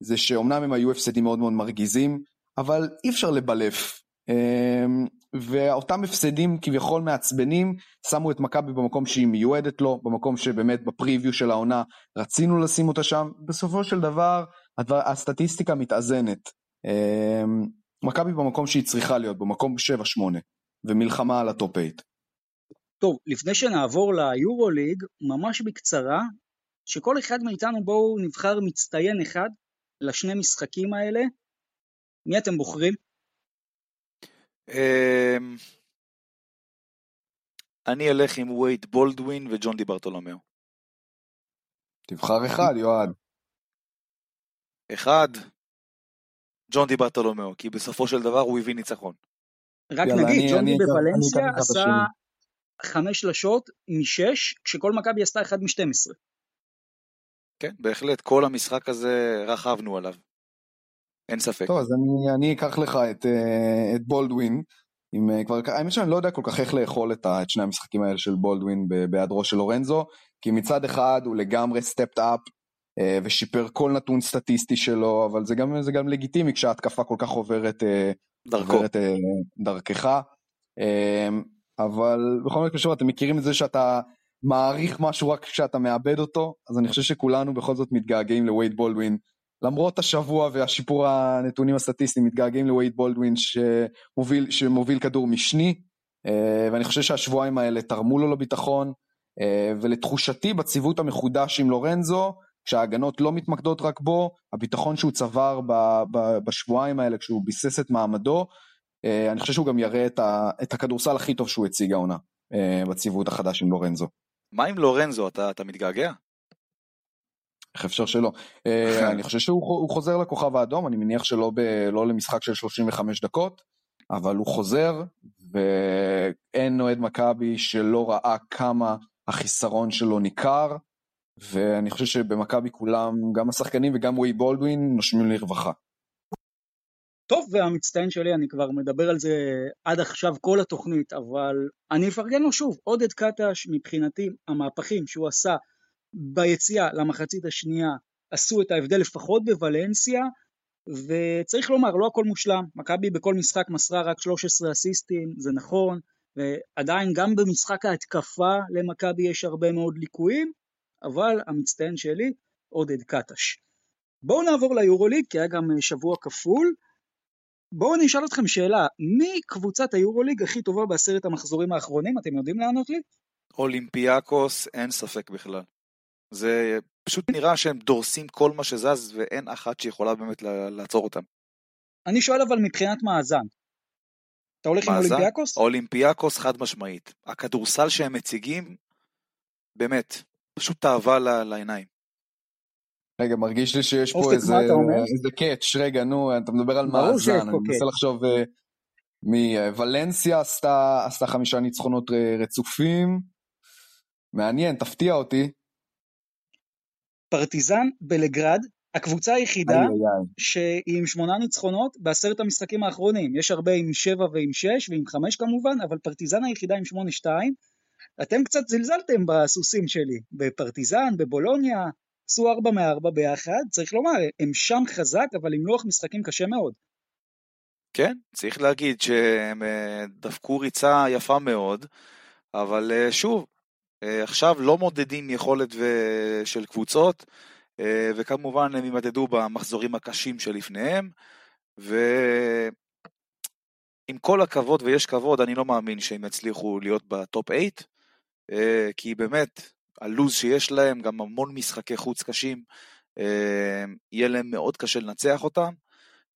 זה שאומנם הם היו הפסדים מאוד מאוד מרגיזים, אבל אי אפשר לבלף. אמ, ואותם הפסדים כביכול מעצבנים שמו את מכבי במקום שהיא מיועדת לו, במקום שבאמת ב preview של העונה רצינו לשים אותה שם, בסופו של דבר הדבר, הסטטיסטיקה מתאזנת. אמ, מכבי במקום שהיא צריכה להיות, במקום 7-8, ומלחמה על הטופ 8. טוב, לפני שנעבור ליורוליג, ממש בקצרה, שכל אחד מאיתנו בואו נבחר מצטיין אחד לשני משחקים האלה. מי אתם בוחרים? אמ, אני אלך עם וייד בולדווין וג'ון די ברטולומיאו. תבחר אחד, יועד. אחד, ג'ון די ברטולומיאו, כי בסופו של דבר הוא הביא ניצחון. רק יאללה, נגיד, אני- ג'ון די בוולנסיה עשה. חמש שלשות משש, כשכל מכבי עשתה אחד משתים עשרה. כן, בהחלט, כל המשחק הזה רכבנו עליו. אין ספק. טוב, אז אני, אני אקח לך את, אה, את בולדווין. עם, אה, כבר, האמת שאני לא יודע כל כך איך לאכול את, ה, את שני המשחקים האלה של בולדווין בהיעדרו של לורנזו, כי מצד אחד הוא לגמרי סטפט אפ ושיפר כל נתון סטטיסטי שלו, אבל זה גם, זה גם לגיטימי כשההתקפה כל כך עוברת, אה, דרכו. עוברת אה, דרכך. אה, אבל בכל מקרה, שוב, אתם מכירים את זה שאתה מעריך משהו רק כשאתה מאבד אותו, אז אני חושב שכולנו בכל זאת מתגעגעים לווייד בולדווין. למרות השבוע והשיפור הנתונים הסטטיסטיים, מתגעגעים לווייד בולדווין שמוביל, שמוביל כדור משני, אה, ואני חושב שהשבועיים האלה תרמו לו לביטחון, אה, ולתחושתי בציוות המחודש עם לורנזו, כשההגנות לא מתמקדות רק בו, הביטחון שהוא צבר ב- ב- בשבועיים האלה כשהוא ביסס את מעמדו, אה, אני חושב שהוא גם יראה את, ה, את הכדורסל הכי טוב שהוא הציג העונה אה, בציוות החדש עם לורנזו. מה עם לורנזו, אתה, אתה מתגעגע? איך אפשר שלא? אה, אני חושב שהוא הוא חוזר לכוכב האדום, אני מניח שלא ב, לא למשחק של 35 דקות, אבל הוא חוזר, ואין אוהד מכבי שלא ראה כמה החיסרון שלו ניכר, ואני חושב שבמכבי כולם, גם השחקנים וגם ווי בולדווין, נושמים לרווחה. טוב, והמצטיין שלי, אני כבר מדבר על זה עד עכשיו כל התוכנית, אבל אני אפרגן לו שוב, עודד קטש, מבחינתי, המהפכים שהוא עשה ביציאה למחצית השנייה, עשו את ההבדל לפחות בוולנסיה, וצריך לומר, לא הכל מושלם, מכבי בכל משחק מסרה רק 13 אסיסטים, זה נכון, ועדיין גם במשחק ההתקפה למכבי יש הרבה מאוד ליקויים, אבל המצטיין שלי, עודד קטש. בואו נעבור ליורוליג, כי היה גם שבוע כפול. בואו אני אשאל אתכם שאלה, מי קבוצת היורוליג הכי טובה בעשרת המחזורים האחרונים? אתם יודעים לענות לי? אולימפיאקוס, אין ספק בכלל. זה פשוט נראה שהם דורסים כל מה שזז ואין אחת שיכולה באמת לעצור אותם. אני שואל אבל מבחינת מאזן. אתה הולך עם מאזן? אולימפיאקוס? אולימפיאקוס חד משמעית. הכדורסל שהם מציגים, באמת, פשוט תאווה ל- לעיניים. רגע, מרגיש לי שיש פה איזה? איזה קאץ', רגע, נו, אתה מדבר על מאזן, אני מנסה. לחשוב אה, מי, אה, עשתה, עשתה חמישה ניצחונות אה, רצופים, מעניין, תפתיע אותי. פרטיזן בלגרד, הקבוצה היחידה. שהיא עם שמונה ניצחונות בעשרת המשחקים האחרונים. יש הרבה עם שבע ועם שש ועם חמש כמובן, אבל פרטיזן היחידה עם שמונה שתיים. אתם קצת זלזלתם בסוסים שלי, בפרטיזן, בבולוניה, עשו ארבע מארבע ביחד, צריך לומר, הם שם חזק, אבל עם לוח משחקים קשה מאוד. כן, צריך להגיד שהם אה, דפקו ריצה יפה מאוד, אבל אה, שוב, אה, עכשיו לא מודדים יכולת של קבוצות, וכמובן הם יימדדו במחזורים הקשים שלפניהם, ועם כל הכבוד, ויש כבוד, אני לא מאמין שהם יצליחו להיות בטופ 8, אה, כי באמת, הלוז שיש להם, גם המון משחקי חוץ קשים, אה, יהיה להם מאוד קשה לנצח אותם,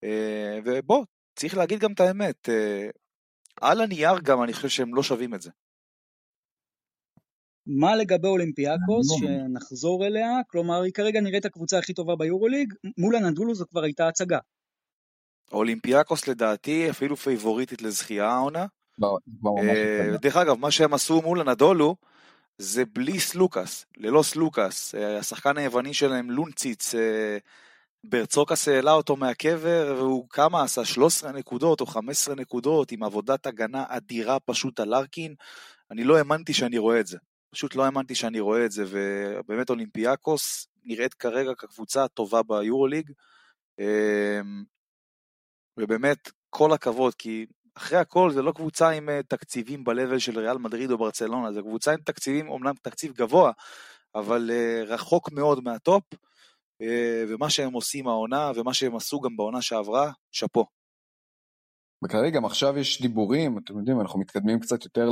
אה, ובוא, צריך להגיד גם את האמת, אה, על הנייר גם אני חושב שהם לא שווים את זה. מה לגבי אולימפיאקוס. שנחזור אליה, כלומר היא כרגע נראית הקבוצה הכי טובה ביורוליג, מול אנדולו זו כבר הייתה הצגה. אולימפיאקוס לדעתי אפילו פייבוריטית לזכייה העונה. אה. דרך אגב, מה שהם עשו מול אנדולו זה בלי סלוקאס, ללא סלוקאס. אה, השחקן היווני שלהם, לונציס, אה, ברצוקאס העלה אותו מהקבר, והוא כמה עשה? 13 נקודות או 15 נקודות, עם עבודת הגנה אדירה פשוט על ארקין. אני לא האמנתי שאני רואה את זה. פשוט לא האמנתי שאני רואה את זה, ובאמת אולימפיאקוס נראית כרגע כקבוצה הטובה ביורוליג. אה, ובאמת, כל הכבוד, כי אחרי הכל זה לא קבוצה עם אה, תקציבים ב-level של ריאל מדריד או ברצלונה, זו קבוצה עם תקציבים, אומנם תקציב גבוה, אבל uh, רחוק מאוד מהטופ, uh, ומה שהם עושים העונה, ומה שהם עשו גם בעונה שעברה, שאפו. וכרגע גם עכשיו יש דיבורים, אתם יודעים, אנחנו מתקדמים קצת יותר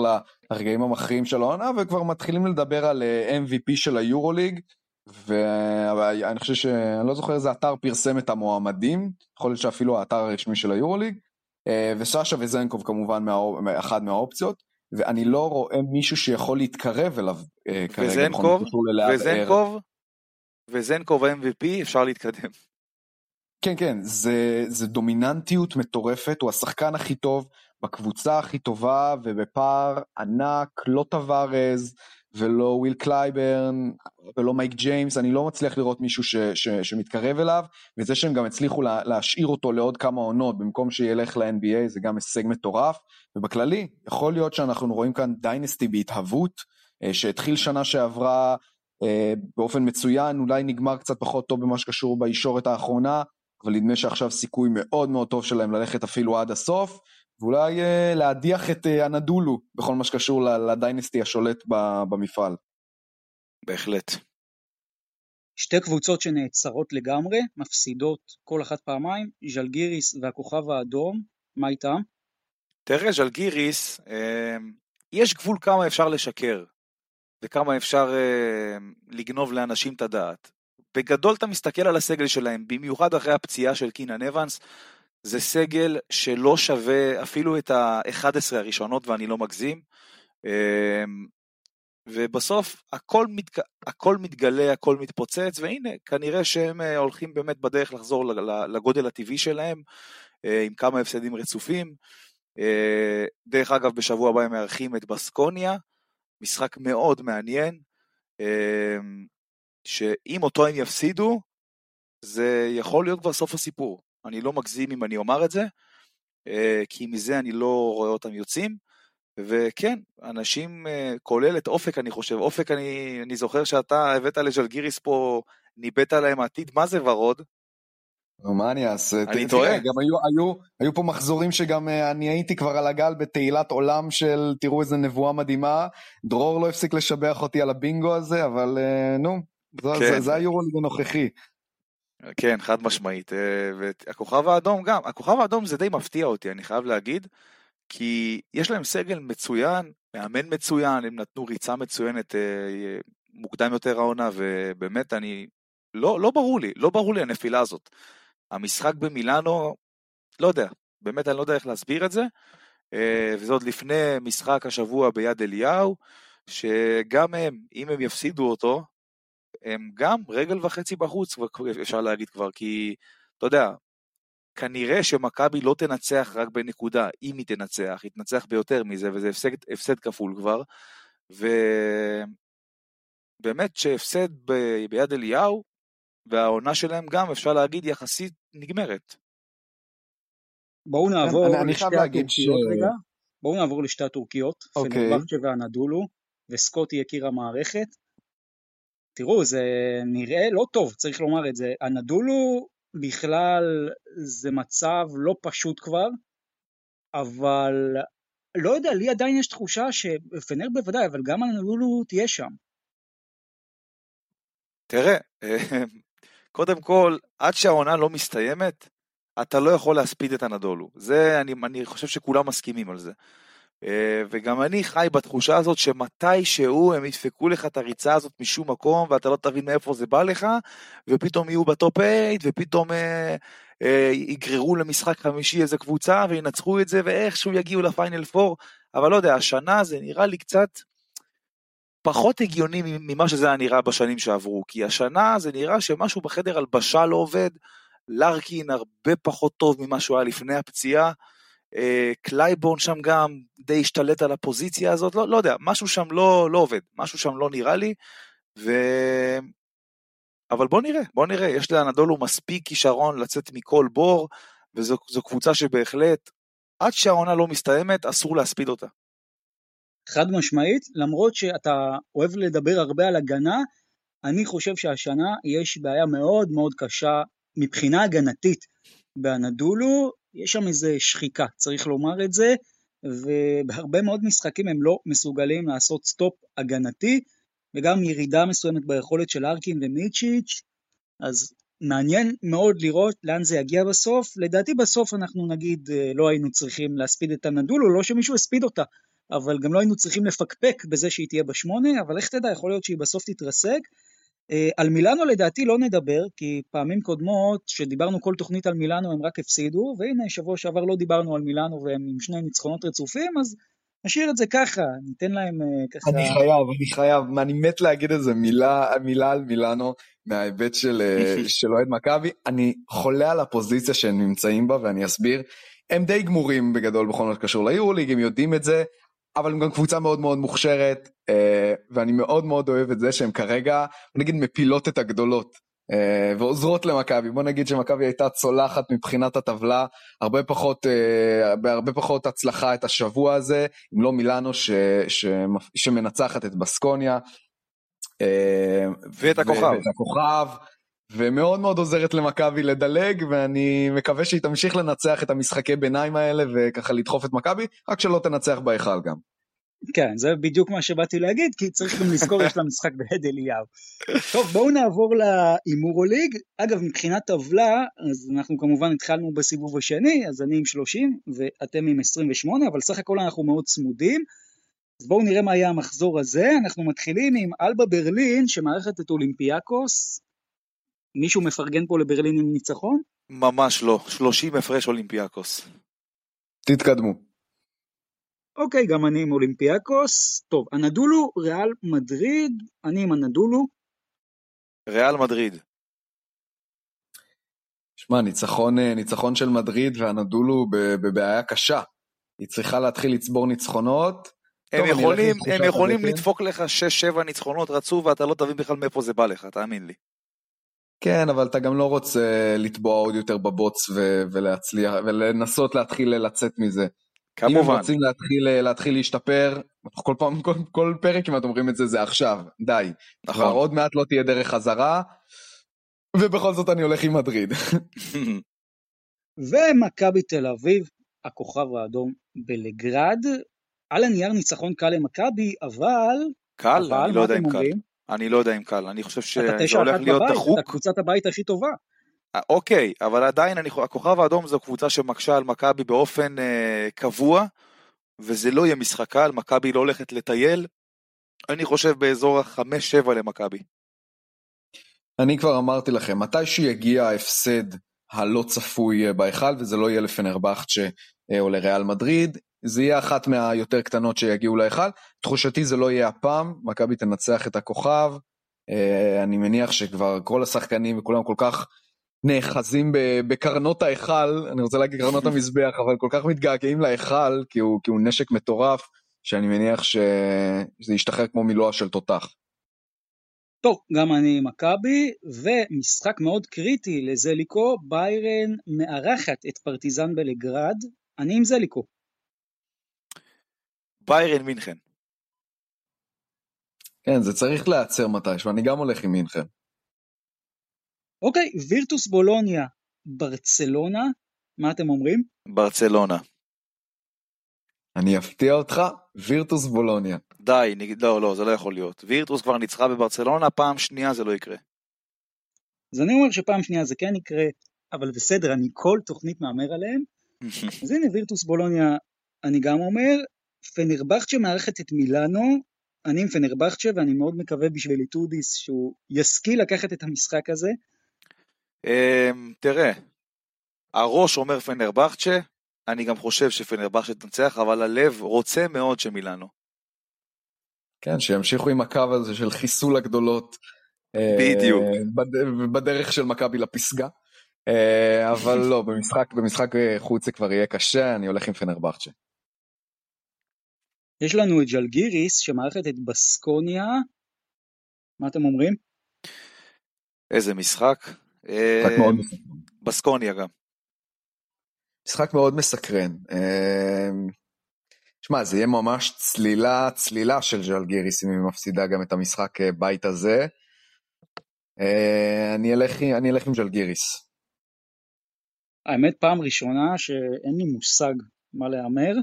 לרגעים המכריעים של העונה, וכבר מתחילים לדבר על אה, MVP של היורוליג, ואני חושב ש... אני לא זוכר איזה אתר פרסם את המועמדים, יכול להיות שאפילו האתר הרשמי של היורוליג, אה, וסשה וזנקוב כמובן. אחד מהאופציות. ואני לא רואה מישהו שיכול להתקרב אליו אה, כרגע. וזנקוב, וזנקוב, וזנקוב ה-MVP, אפשר להתקדם. כן, כן, זה, זה דומיננטיות מטורפת, הוא השחקן הכי טוב, בקבוצה הכי טובה ובפער ענק, לא טווארז ולא וויל קלייברן ולא מייק ג'יימס, אני לא מצליח לראות מישהו ש, ש, שמתקרב אליו, וזה שהם גם הצליחו לה, להשאיר אותו לעוד כמה עונות במקום שילך ל-NBA זה גם הישג מטורף, ובכללי יכול להיות שאנחנו רואים כאן dynasty בהתהוות, אה, שהתחיל שנה שעברה אה, באופן מצוין, אולי נגמר קצת פחות טוב במה שקשור בישורת האחרונה, אבל נדמה שעכשיו סיכוי מאוד מאוד טוב שלהם ללכת אפילו עד הסוף, ואולי uh, להדיח את uh, אנדולו בכל מה שקשור לדיינסטי השולט במפעל. בהחלט. שתי קבוצות שנעצרות לגמרי, מפסידות כל אחת פעמיים, ז'לגיריס והכוכב האדום, מה איתם? תראה, ז'לגיריס, אה, יש גבול כמה אפשר לשקר, וכמה אפשר אה, לגנוב לאנשים את הדעת. בגדול אתה מסתכל על הסגל שלהם, במיוחד אחרי הפציעה של קינן אבנס, זה סגל שלא שווה אפילו את ה-11 הראשונות ואני לא מגזים. אמ, ובסוף הכל, מתג... הכל מתגלה, הכל מתפוצץ, והנה, כנראה שהם אה, הולכים באמת בדרך לחזור לגודל הטבעי שלהם, אה, עם כמה הפסדים רצופים. אה, דרך אגב, בשבוע הבא הם מארחים את בסקוניה, משחק מאוד מעניין, שאם אותו הם יפסידו, זה יכול להיות כבר סוף הסיפור. אני לא מגזים אם אני אומר את זה, אה, כי מזה אני לא רואה אותם יוצאים. וכן, אנשים, אה, כולל את אופק אני חושב, אופק אני, אני זוכר שאתה הבאת לג'לגיריס פה, ניבאת להם עתיד, מה זה ורוד? מה אני אעשה? אני טועה. גם היו, היו, היו פה מחזורים שגם אה, אני הייתי כבר על הגל בתהילת עולם של תראו איזה נבואה מדהימה. דרור לא הפסיק לשבח אותי על הבינגו הזה, אבל נו, כן. זה, זה, זה היורוליג הנוכחי. כן, חד משמעית. אה, והכוכב האדום גם, הכוכב האדום זה די מפתיע אותי, אני חייב להגיד, כי יש להם סגל מצוין, מאמן מצוין, הם נתנו ריצה מצוינת אה, מוקדם יותר העונה, ובאמת אני, לא, לא ברור לי, לא ברור לי הנפילה הזאת. המשחק במילאנו, לא יודע, באמת אני לא יודע איך להסביר את זה, אה, וזה עוד לפני משחק השבוע ביד אליהו, שגם הם, אם הם יפסידו אותו, הם גם רגל וחצי בחוץ, אפשר להגיד כבר, כי, אתה יודע, כנראה שמכבי לא תנצח רק בנקודה, אם היא תנצח, היא תנצח ביותר מזה, וזה הפסד, הפסד כפול כבר, ובאמת שהפסד ב... ביד אליהו, והעונה שלהם גם, אפשר להגיד, יחסית נגמרת. בואו נעבור אני, לשתי אני הטורקיות ש... רגע. בואו נעבור לשתי הטורקיות, okay. אוקיי. פנרבכצ'ה ואנדולו, וסקוטי יקיר המערכת. תראו, זה נראה לא טוב, צריך לומר את זה. הנדולו בכלל זה מצב לא פשוט כבר, אבל לא יודע, לי עדיין יש תחושה שפנר בוודאי, אבל גם הנדולו תהיה שם. תראה, קודם כל, עד שהעונה לא מסתיימת, אתה לא יכול להספיד את הנדולו. זה, אני, אני חושב שכולם מסכימים על זה. אה, וגם אני חי בתחושה הזאת שמתי שהוא הם ידפקו לך את הריצה הזאת משום מקום ואתה לא תבין מאיפה זה בא לך ופתאום יהיו בטופ 8 ופתאום אה, אה, יגררו למשחק חמישי איזה קבוצה וינצחו את זה ואיכשהו יגיעו לפיינל 4 אבל לא יודע השנה זה נראה לי קצת פחות הגיוני ממה שזה היה נראה בשנים שעברו. כי השנה זה נראה שמשהו בחדר הלבשה לא עובד. לארקין הרבה פחות טוב ממה שהוא היה לפני הפציעה קלייבורן שם גם די השתלט על הפוזיציה הזאת, לא, לא יודע, משהו שם לא, לא עובד, משהו שם לא נראה לי, ו... אבל בוא נראה, בוא נראה, יש לאנדולו מספיק כישרון לצאת מכל בור, וזו קבוצה שבהחלט, עד שהעונה לא מסתיימת, אסור להספיד אותה. חד משמעית, למרות שאתה אוהב לדבר הרבה על הגנה, אני חושב שהשנה יש בעיה מאוד מאוד קשה מבחינה הגנתית באנדולו, יש שם איזה שחיקה, צריך לומר את זה, ובהרבה מאוד משחקים הם לא מסוגלים לעשות סטופ הגנתי, וגם ירידה מסוימת ביכולת של ארקין ומיצ'יץ', אז מעניין מאוד לראות לאן זה יגיע בסוף. לדעתי בסוף אנחנו נגיד אה, לא היינו צריכים להספיד את הנדולו, לא שמישהו הספיד אותה, אבל גם לא היינו צריכים לפקפק בזה שהיא תהיה בשמונה, אבל איך תדע, יכול להיות שהיא בסוף תתרסק. אה, על מילאנו לדעתי לא נדבר, כי פעמים קודמות שדיברנו כל תוכנית על מילאנו הם רק הפסידו, והנה שבוע שעבר לא דיברנו על מילאנו והם עם שני ניצחונות רצופים, אז נשאיר את זה ככה, ניתן להם אה, ככה... אני חייב, אני חייב, אני מת להגיד איזה מילה, מילה על מילאנו מההיבט של, אה, של אוהד מכבי. אני חולה על הפוזיציה שהם נמצאים בה ואני אסביר. הם די גמורים בגדול בכל מה שקשור ליורוליג, הם יודעים את זה, אבל הם גם קבוצה מאוד מאוד מוכשרת, אה, ואני מאוד מאוד אוהב את זה שהם כרגע, נגיד, מפילות את הגדולות. אה, ועוזרות למכבי. בוא נגיד שמכבי הייתה צולחת מבחינת הטבלה, הרבה פחות, אה, בהרבה פחות הצלחה את השבוע הזה, אם לא מילאנו ש, ש, שמנצחת את בסקוניה. ואת הכוכב. ואת הכוכב. ומאוד מאוד עוזרת למכבי לדלג, ואני מקווה שהיא תמשיך לנצח את המשחקי ביניים האלה וככה לדחוף את מכבי, רק שלא תנצח בהיכל גם. כן, זה בדיוק מה שבאתי להגיד, כי צריך גם לזכור, יש לה משחק בהד אליהו. טוב, בואו נעבור להימורוליג. אגב, מבחינת טבלה, אז אנחנו כמובן התחלנו בסיבוב השני, אז אני עם 30 ואתם עם 28, אבל סך הכל אנחנו מאוד צמודים. אז בואו נראה מה היה המחזור הזה. אנחנו מתחילים עם אלבה ברלין, שמארחת את אולימפיאקוס, מישהו מפרגן פה לברלין עם ניצחון? ממש לא, 30 הפרש אולימפיאקוס. תתקדמו. אוקיי, גם אני עם אולימפיאקוס. טוב, אנדולו, ריאל מדריד, אני עם אנדולו. ריאל מדריד. שמע, ניצחון, אה, ניצחון של מדריד ואנדולו בבעיה קשה. היא צריכה להתחיל לצבור ניצחונות. הם טוב, יכולים, הם יכולים לדפוק לך 6-7 ניצחונות רצוף ואתה לא תבין בכלל מאיפה זה בא לך, תאמין לי. כן, אבל אתה גם לא רוצה לטבוע עוד יותר בבוץ ו- ולהצליח, ולנסות להתחיל לצאת מזה. כמובן. אם רוצים להתחיל, להתחיל להשתפר, כל פעם, כל, כל פרק כמעט אומרים את זה, זה עכשיו, די. נכון. כבר עוד מעט לא תהיה דרך חזרה, ובכל זאת אני הולך עם מדריד. ומכבי תל אביב, הכוכב האדום בלגרד, על הנייר ניצחון קל למכבי, אבל... קל? אבל, אני לא יודע אם קל. אני לא יודע אם קל, אני חושב שזה הולך להיות בבית, דחוק. אתה קבוצת הבית הכי טובה. אה, אוקיי, אבל עדיין אני, הכוכב האדום זו קבוצה שמקשה על מכבי באופן אה, קבוע, וזה לא יהיה משחק קל, מכבי לא הולכת לטייל, אני חושב באזור החמש-שבע למכבי. אני כבר אמרתי לכם, מתי שיגיע ההפסד הלא צפוי אה, בהיכל, וזה לא יהיה לפנרבכצ'ה אה, או לריאל מדריד, זה יהיה אחת מהיותר קטנות שיגיעו להיכל. תחושתי זה לא יהיה הפעם, מכבי תנצח את הכוכב. אה, אני מניח שכבר כל השחקנים וכולם כל כך נאחזים בקרנות ההיכל, אני רוצה להגיד קרנות המזבח, אבל כל כך מתגעגעים להיכל, כי הוא, כי הוא נשק מטורף, שאני מניח שזה ישתחרר כמו מילואה של תותח. טוב, גם אני מכבי, ומשחק מאוד קריטי לזליקו, ביירן מארחת את פרטיזן בלגרד, אני עם זליקו. ביירן מינכן. כן, זה צריך להיעצר מתישהו, אני גם הולך עם מינכן. אוקיי, וירטוס בולוניה, ברצלונה, מה אתם אומרים? ברצלונה. אני אפתיע אותך, וירטוס בולוניה. די, לא, לא, זה לא יכול להיות. וירטוס כבר ניצחה בברצלונה, פעם שנייה זה לא יקרה. אז אני אומר שפעם שנייה זה כן יקרה, אבל בסדר, אני כל תוכנית מהמר עליהם. אז הנה וירטוס בולוניה, אני גם אומר, פנרבכצ'ה מארחת את מילאנו, אני עם פנרבכצ'ה ואני מאוד מקווה בשביל איטודיס שהוא ישכיל לקחת את המשחק הזה. אמ, תראה, הראש אומר פנרבכצ'ה, אני גם חושב שפנרבכצ'ה תנצח, אבל הלב רוצה מאוד שמילאנו. כן, שימשיכו עם הקו הזה של חיסול הגדולות. בדיוק. אה, בדרך של מכבי לפסגה. אה, אבל לא, במשחק, במשחק חוץ זה כבר יהיה קשה, אני הולך עם פנרבכצ'ה. יש לנו את ג'לגיריס שמערכת את בסקוניה, מה אתם אומרים? איזה משחק. משחק מאוד אה, בסקוניה גם. משחק מאוד מסקרן. אה, שמע, זה יהיה ממש צלילה, צלילה של ג'לגיריס אם היא מפסידה גם את המשחק אה, בית הזה. אני אלך, אני אלך עם ג'לגיריס. האמת, פעם ראשונה שאין לי מושג מה להמר.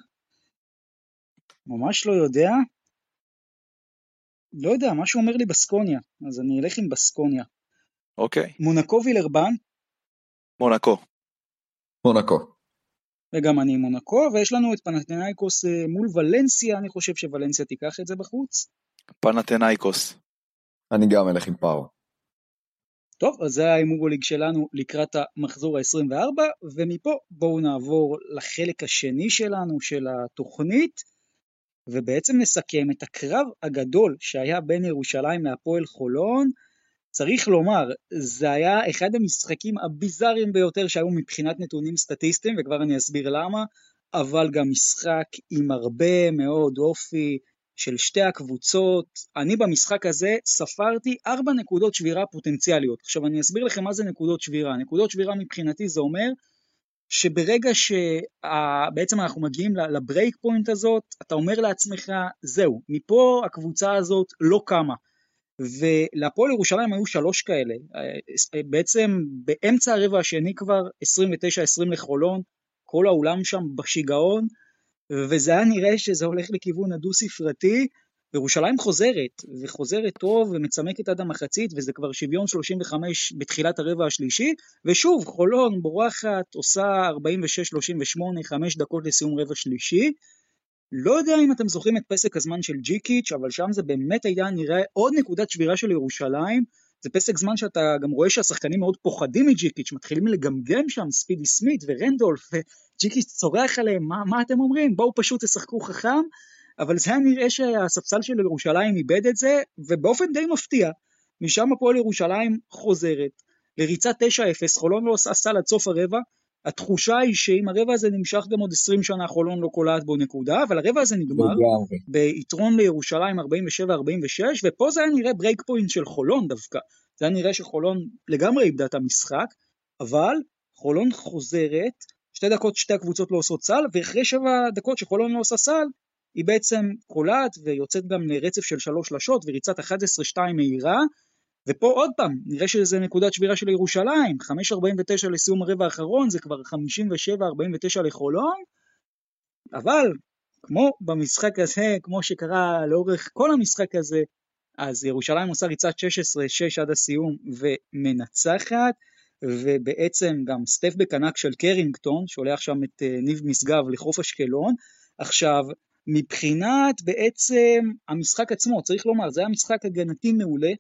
ממש לא יודע. לא יודע, משהו אומר לי בסקוניה, אז אני אלך עם בסקוניה. אוקיי. מונקו וילרבן? מונקו. מונקו. וגם אני עם מונקו, ויש לנו את פנתנאיקוס אה, מול ולנסיה, אני חושב שוולנסיה תיקח את זה בחוץ. פנתנאיקוס. אני גם אלך עם פאו. טוב, אז זה ההימורוליג שלנו לקראת המחזור ה-24, ומפה בואו נעבור לחלק השני שלנו, של התוכנית. ובעצם נסכם את הקרב הגדול שהיה בין ירושלים להפועל חולון. צריך לומר, זה היה אחד המשחקים הביזאריים ביותר שהיו מבחינת נתונים סטטיסטיים, וכבר אני אסביר למה, אבל גם משחק עם הרבה מאוד אופי של שתי הקבוצות. אני במשחק הזה ספרתי ארבע נקודות שבירה פוטנציאליות. עכשיו אני אסביר לכם מה זה נקודות שבירה. נקודות שבירה מבחינתי זה אומר שברגע שבעצם אנחנו מגיעים לברייק פוינט הזאת, אתה אומר לעצמך, זהו, מפה הקבוצה הזאת לא קמה. ולהפועל ירושלים היו שלוש כאלה, בעצם באמצע הרבע השני כבר 29-20 לחולון, כל האולם שם בשיגעון, וזה היה נראה שזה הולך לכיוון הדו ספרתי, ירושלים חוזרת, וחוזרת טוב ומצמקת עד המחצית, וזה כבר שוויון 35 בתחילת הרבע השלישי, ושוב, חולון בורחת, עושה 46-38, 5 דקות לסיום רבע שלישי. לא יודע אם אתם זוכרים את פסק הזמן של ג'יקיץ', אבל שם זה באמת היה נראה עוד נקודת שבירה של ירושלים. זה פסק זמן שאתה גם רואה שהשחקנים מאוד פוחדים מג'יקיץ', מתחילים לגמגם שם, ספידי סמית ורנדולף, וג'יקיץ' צורח עליהם, מה, מה אתם אומרים? בואו פשוט תשחקו חכם. אבל זה היה נראה שהספסל של ירושלים איבד את זה, ובאופן די מפתיע, משם הפועל ירושלים חוזרת. לריצה 9-0, חולון לא עשה עד סוף הרבע, התחושה היא שאם הרבע הזה נמשך גם עוד 20 שנה חולון לא קולעת בו נקודה, אבל הרבע הזה נגמר ביתרון לירושלים 47-46, ופה זה היה נראה break point של חולון דווקא, זה היה נראה שחולון לגמרי איבדה את המשחק, אבל חולון חוזרת, שתי דקות שתי הקבוצות לא עושות סל, ואחרי שבע דקות שחולון לא עושה סל, היא בעצם קולעת ויוצאת גם לרצף של שלוש שלשות וריצת 11-2 מהירה, ופה עוד פעם, נראה שזה נקודת שבירה של ירושלים, 5.49 לסיום הרבע האחרון, זה כבר 57-49 לחולון, אבל כמו במשחק הזה, כמו שקרה לאורך כל המשחק הזה, אז ירושלים עושה ריצת 16-6 עד הסיום ומנצחת, ובעצם גם סטפבק ענק של קרינגטון, שולח שם את אה, ניב משגב לחוף אשקלון. עכשיו, מבחינת בעצם המשחק עצמו, צריך לומר, זה היה משחק הגנתי מעולה,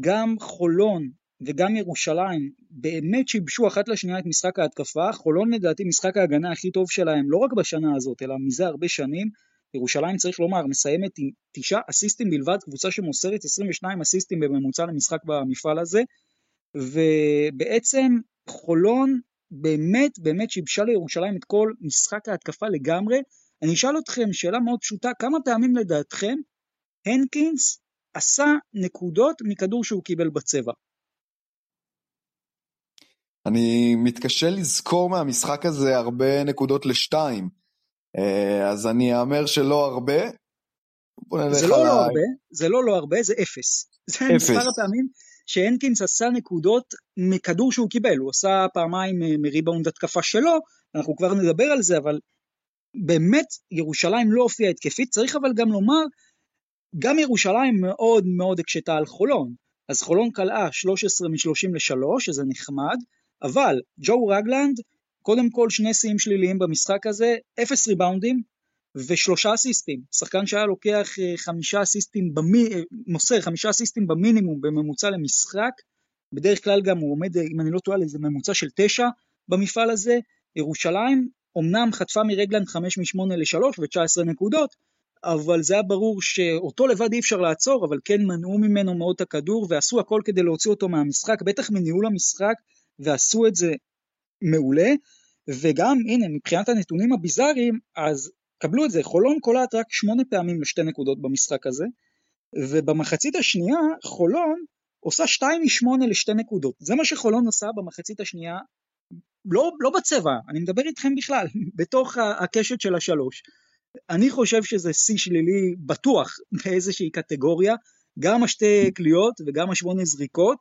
גם חולון וגם ירושלים באמת שיבשו אחת לשנייה את משחק ההתקפה, חולון לדעתי משחק ההגנה הכי טוב שלהם לא רק בשנה הזאת, אלא מזה הרבה שנים, ירושלים צריך לומר מסיימת עם תשעה אסיסטים בלבד, קבוצה שמוסרת 22 אסיסטים בממוצע למשחק במפעל הזה, ובעצם חולון באמת באמת שיבשה לירושלים את כל משחק ההתקפה לגמרי, אני אשאל אתכם שאלה מאוד פשוטה, כמה פעמים לדעתכם הנקינס עשה נקודות מכדור שהוא קיבל בצבע? אני מתקשה לזכור מהמשחק הזה הרבה נקודות לשתיים, אה, אז אני אאמר שלא הרבה. זה לא לא הרבה, זה לא לא הרבה, זה אפס. זה מספר הפעמים שהנקינס עשה נקודות מכדור שהוא קיבל, הוא עשה פעמיים אה, מריבאונד התקפה שלו, אנחנו כבר נדבר על זה, אבל באמת ירושלים לא הופיעה התקפית, צריך אבל גם לומר, גם ירושלים מאוד מאוד הקשתה על חולון. אז חולון קלעה 13 מ-30 ל-3, שזה נחמד, אבל ג'ו רגלנד, קודם כל שני שיאים שליליים במשחק הזה, אפס ריבאונדים ושלושה אסיסטים. שחקן שהיה לוקח אה, חמישה אסיסטים, במי... אה, מוסר חמישה אסיסטים במינימום בממוצע למשחק, בדרך כלל גם הוא עומד, אם אני לא טועה, על איזה ממוצע של תשע במפעל הזה. ירושלים אמנם חטפה מרגלנד 5 מ-8 ל-3 ו-19 נקודות, אבל זה היה ברור שאותו לבד אי אפשר לעצור, אבל כן מנעו ממנו מאוד את הכדור ועשו הכל כדי להוציא אותו מהמשחק, בטח מניהול המשחק, ועשו את זה מעולה, וגם הנה מבחינת הנתונים הביזאריים, אז קבלו את זה, חולון קולט רק שמונה פעמים לשתי נקודות במשחק הזה, ובמחצית השנייה חולון עושה 2 מ-8 לשתי נקודות, זה מה שחולון עושה במחצית השנייה לא, לא בצבע, אני מדבר איתכם בכלל, בתוך הקשת של השלוש. אני חושב שזה שיא שלילי בטוח באיזושהי קטגוריה, גם השתי קליעות וגם השמונה זריקות.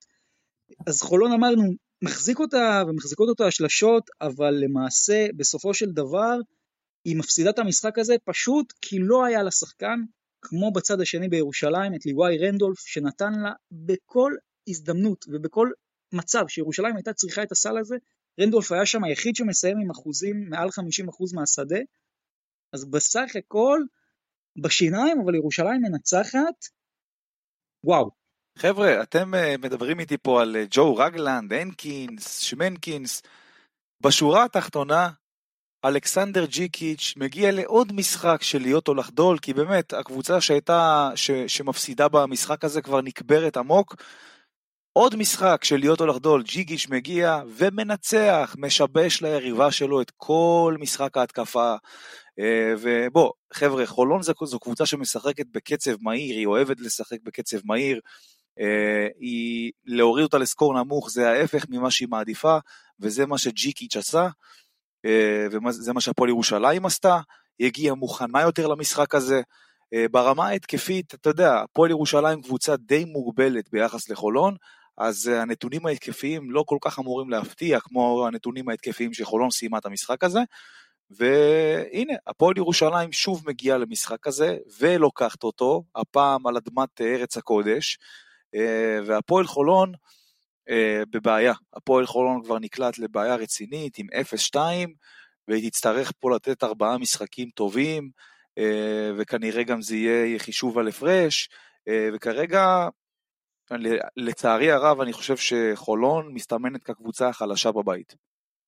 אז חולון אמרנו, מחזיק אותה ומחזיקות אותה השלשות, אבל למעשה בסופו של דבר היא מפסידה את המשחק הזה פשוט כי לא היה לה שחקן כמו בצד השני בירושלים, את ליוואי רנדולף, שנתן לה בכל הזדמנות ובכל מצב שירושלים הייתה צריכה את הסל הזה, רנדולף היה שם היחיד שמסיים עם אחוזים מעל 50% מהשדה, אז בסך הכל בשיניים, אבל ירושלים מנצחת, וואו. חבר'ה, אתם uh, מדברים איתי פה על uh, ג'ו רגלנד, הנקינס, שמנקינס, בשורה התחתונה, אלכסנדר ג'יקיץ' מגיע לעוד משחק של להיות או לחדול, כי באמת, הקבוצה שהייתה, ש, שמפסידה במשחק הזה כבר נקברת עמוק. עוד משחק של להיות או לחדול, ג'יקיץ' מגיע ומנצח, משבש ליריבה שלו את כל משחק ההתקפה. אה, ובוא, חבר'ה, חולון זו, זו קבוצה שמשחקת בקצב מהיר, היא אוהבת לשחק בקצב מהיר. אה, היא, להוריד אותה לסקור נמוך זה ההפך ממה שהיא מעדיפה, וזה מה שג'יקיץ' עשה. אה, וזה מה שהפועל ירושלים עשתה, היא הגיעה מוכנה יותר למשחק הזה. ברמה ההתקפית, אתה יודע, הפועל ירושלים קבוצה די מוגבלת ביחס לחולון, אז אה, הנתונים ההתקפיים לא כל כך אמורים להפתיע כמו הנתונים ההתקפיים שחולון סיימה את המשחק הזה. והנה, הפועל ירושלים שוב מגיעה למשחק הזה ולוקחת אותו, הפעם על אדמת ארץ הקודש, והפועל חולון אה, בבעיה. הפועל חולון כבר נקלט לבעיה רצינית עם 0-2, והיא תצטרך פה לתת ארבעה משחקים טובים, אה, וכנראה גם זה יהיה חישוב על הפרש, אה, וכרגע, לצערי הרב, אני חושב שחולון מסתמנת כקבוצה החלשה בבית.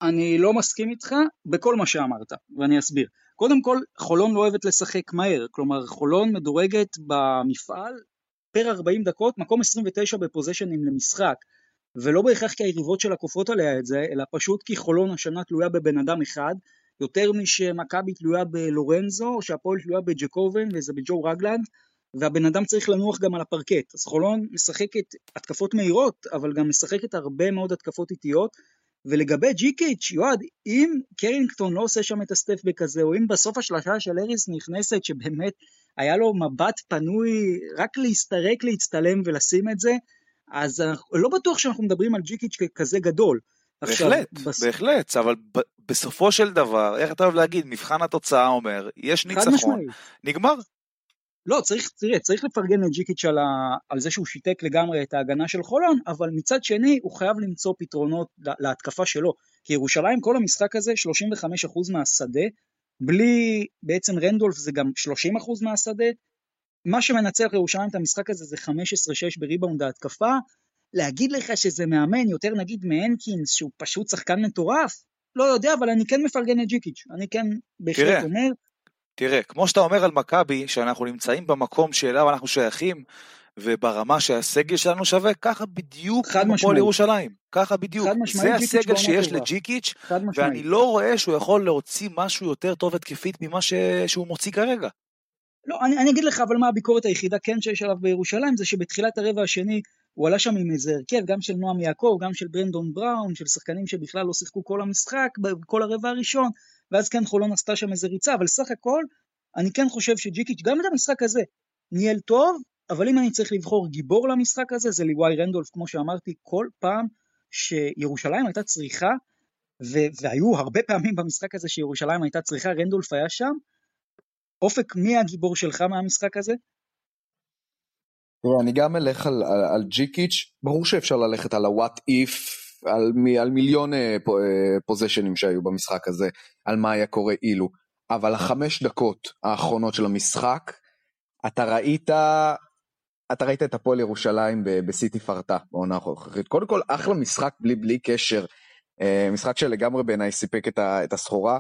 אני לא מסכים איתך בכל מה שאמרת, ואני אסביר. קודם כל, חולון לא אוהבת לשחק מהר, כלומר חולון מדורגת במפעל פר 40 דקות, מקום 29 בפוזיישנים למשחק. ולא בהכרח כי היריבות שלה כופות עליה את זה, אלא פשוט כי חולון השנה תלויה בבן אדם אחד, יותר משמכבי תלויה בלורנזו, או שהפועל תלויה בג'קובן וזה בג'ו רגלנד, והבן אדם צריך לנוח גם על הפרקט. אז חולון משחקת התקפות מהירות, אבל גם משחקת הרבה מאוד התקפות איטיות. ולגבי ג'יקיץ', יועד, אם קרינגטון לא עושה שם את הסטפבק הזה, או אם בסוף השלושה של אריס נכנסת, שבאמת היה לו מבט פנוי רק להסתרק, להצטלם ולשים את זה, אז לא בטוח שאנחנו מדברים על ג'יקיץ' ככזה גדול. בהחלט, עכשיו, בס... בהחלט, אבל ב- בסופו של דבר, איך אתה אוהב להגיד, מבחן התוצאה אומר, יש ניצחון, נגמר. לא, צריך, תראה, צריך לפרגן לג'יקיץ' על, ה, על זה שהוא שיתק לגמרי את ההגנה של חולון, אבל מצד שני הוא חייב למצוא פתרונות להתקפה שלו. כי ירושלים כל המשחק הזה 35% מהשדה, בלי בעצם רנדולף זה גם 30% מהשדה, מה שמנצח לירושלים את המשחק הזה זה 15-6 בריבאונד ההתקפה. להגיד לך שזה מאמן יותר נגיד מהנקינס שהוא פשוט שחקן מטורף? לא יודע, אבל אני כן מפרגן את ג'יקיץ', אני כן בהחלט אומר. תראה, כמו שאתה אומר על מכבי, שאנחנו נמצאים במקום שאליו אנחנו שייכים, וברמה שהסגל שלנו שווה, ככה בדיוק כמו הפועל ירושלים. ככה בדיוק. זה הסגל שיש לג'יקיץ', ואני לא רואה שהוא יכול להוציא משהו יותר טוב התקפית ממה ש... שהוא מוציא כרגע. לא, אני, אני אגיד לך, אבל מה הביקורת היחידה כן שיש עליו בירושלים, זה שבתחילת הרבע השני הוא עלה שם עם איזה הרכב, גם של נועם יעקב, גם של ברנדון בראון, של שחקנים שבכלל לא שיחקו כל המשחק, בכל הרבע הראשון, ואז כן חולון עשתה שם איזה ריצה, אבל סך הכל, אני כן חושב שג'יקיץ', גם את המשחק הזה, ניהל טוב, אבל אם אני צריך לבחור גיבור למשחק הזה, זה ליוואי רנדולף, כמו שאמרתי, כל פעם שירושלים הייתה צריכה, ו- והיו הרבה פעמים במשחק הזה שירושלים הייתה צריכה, רנדולף היה שם, אופק, מי הגיבור שלך מהמשחק הזה? אני גם אלך על, על, על ג'יקיץ', ברור שאפשר ללכת על ה-what if, על, על מיליון פוזיישנים uh, שהיו במשחק הזה, על מה היה קורה אילו, אבל החמש דקות האחרונות של המשחק, אתה ראית, אתה ראית את הפועל ירושלים בסיטי פרטה בעונה הנוכחית. קודם כל, אחלה משחק בלי, בלי קשר, uh, משחק שלגמרי בעיניי סיפק את, ה, את הסחורה.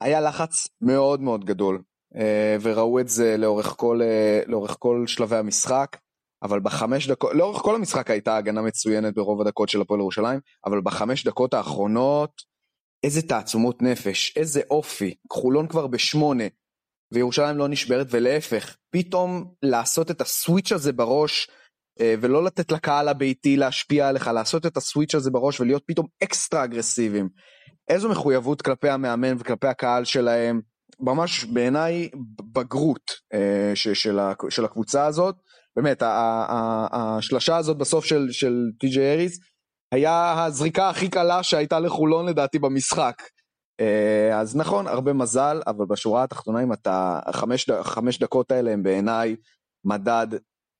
היה לחץ מאוד מאוד גדול אה, וראו את זה לאורך כל, אה, לאורך כל שלבי המשחק, אבל בחמש דקות, לאורך כל המשחק הייתה הגנה מצוינת ברוב הדקות של הפועל ירושלים, אבל בחמש דקות האחרונות, איזה תעצומות נפש, איזה אופי, חולון כבר בשמונה, וירושלים לא נשברת, ולהפך, פתאום לעשות את הסוויץ' הזה בראש, אה, ולא לתת לקהל הביתי להשפיע עליך, לעשות את הסוויץ' הזה בראש ולהיות פתאום אקסטרה אגרסיביים. איזו מחויבות כלפי המאמן וכלפי הקהל שלהם, ממש בעיניי בגרות אה, של הקבוצה הזאת. באמת, השלשה הזאת בסוף של, של טי.ג'יי אריס היה הזריקה הכי קלה שהייתה לחולון לדעתי במשחק. אה, אז נכון, הרבה מזל, אבל בשורה התחתונה אם אתה, החמש, החמש דקות האלה הם בעיניי מדד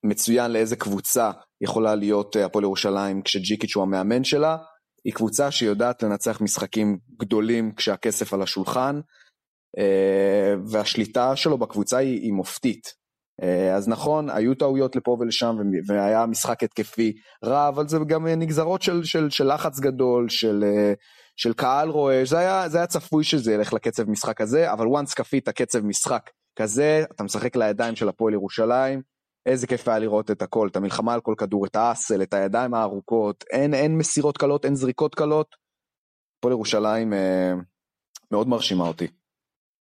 מצוין לאיזה קבוצה יכולה להיות אה, הפועל ירושלים כשג'יקיץ' הוא המאמן שלה. היא קבוצה שיודעת לנצח משחקים גדולים כשהכסף על השולחן. אה, והשליטה שלו בקבוצה היא, היא מופתית. אה, אז נכון, היו טעויות לפה ולשם והיה משחק התקפי רע, אבל זה גם נגזרות של, של, של לחץ גדול, של, אה, של קהל רועש, זה זה היה צפוי שזה ילך לקצב משחק הזה, אבל once כפית קצב משחק כזה, אתה משחק לידיים של הפועל ירושלים, איזה כיף היה לראות את הכל, את המלחמה על כל כדור, את האסל, את הידיים הארוכות, אין, אין מסירות קלות, אין זריקות קלות. הפועל ירושלים אה, מאוד מרשימה אותי.